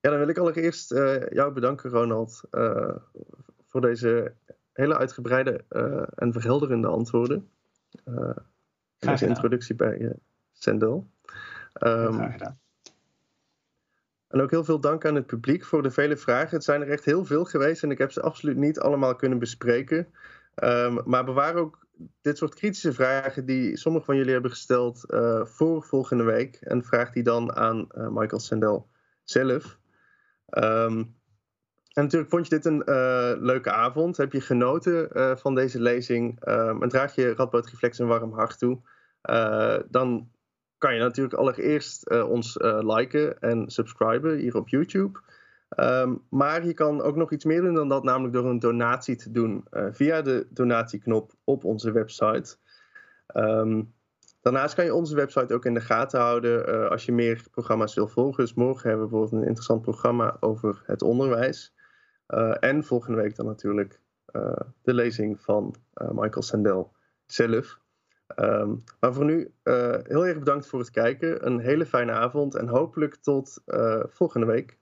Speaker 2: ja, dan wil ik allereerst jou bedanken, Ronald, voor deze hele uitgebreide en verhelderende antwoorden. deze introductie bij Sendel.
Speaker 3: Um, Graag gedaan.
Speaker 2: En ook heel veel dank aan het publiek voor de vele vragen. Het zijn er echt heel veel geweest en ik heb ze absoluut niet allemaal kunnen bespreken. Um, maar bewaar ook dit soort kritische vragen die sommige van jullie hebben gesteld uh, voor volgende week. En vraag die dan aan uh, Michael Sandel zelf. Um, en natuurlijk vond je dit een uh, leuke avond. Heb je genoten van deze lezing um, en draag je Radboud Reflex een warm hart toe. dan kan je natuurlijk allereerst uh, ons uh, liken en subscriben hier op YouTube. Um, maar je kan ook nog iets meer doen dan dat, namelijk door een donatie te doen uh, via de donatieknop op onze website. Um, daarnaast kan je onze website ook in de gaten houden als je meer programma's wil volgen. Dus morgen hebben we bijvoorbeeld een interessant programma over het onderwijs. en volgende week dan natuurlijk de lezing van Michael Sandel zelf. Ehm, maar voor nu heel erg bedankt voor het kijken. Een hele fijne avond en hopelijk tot volgende week.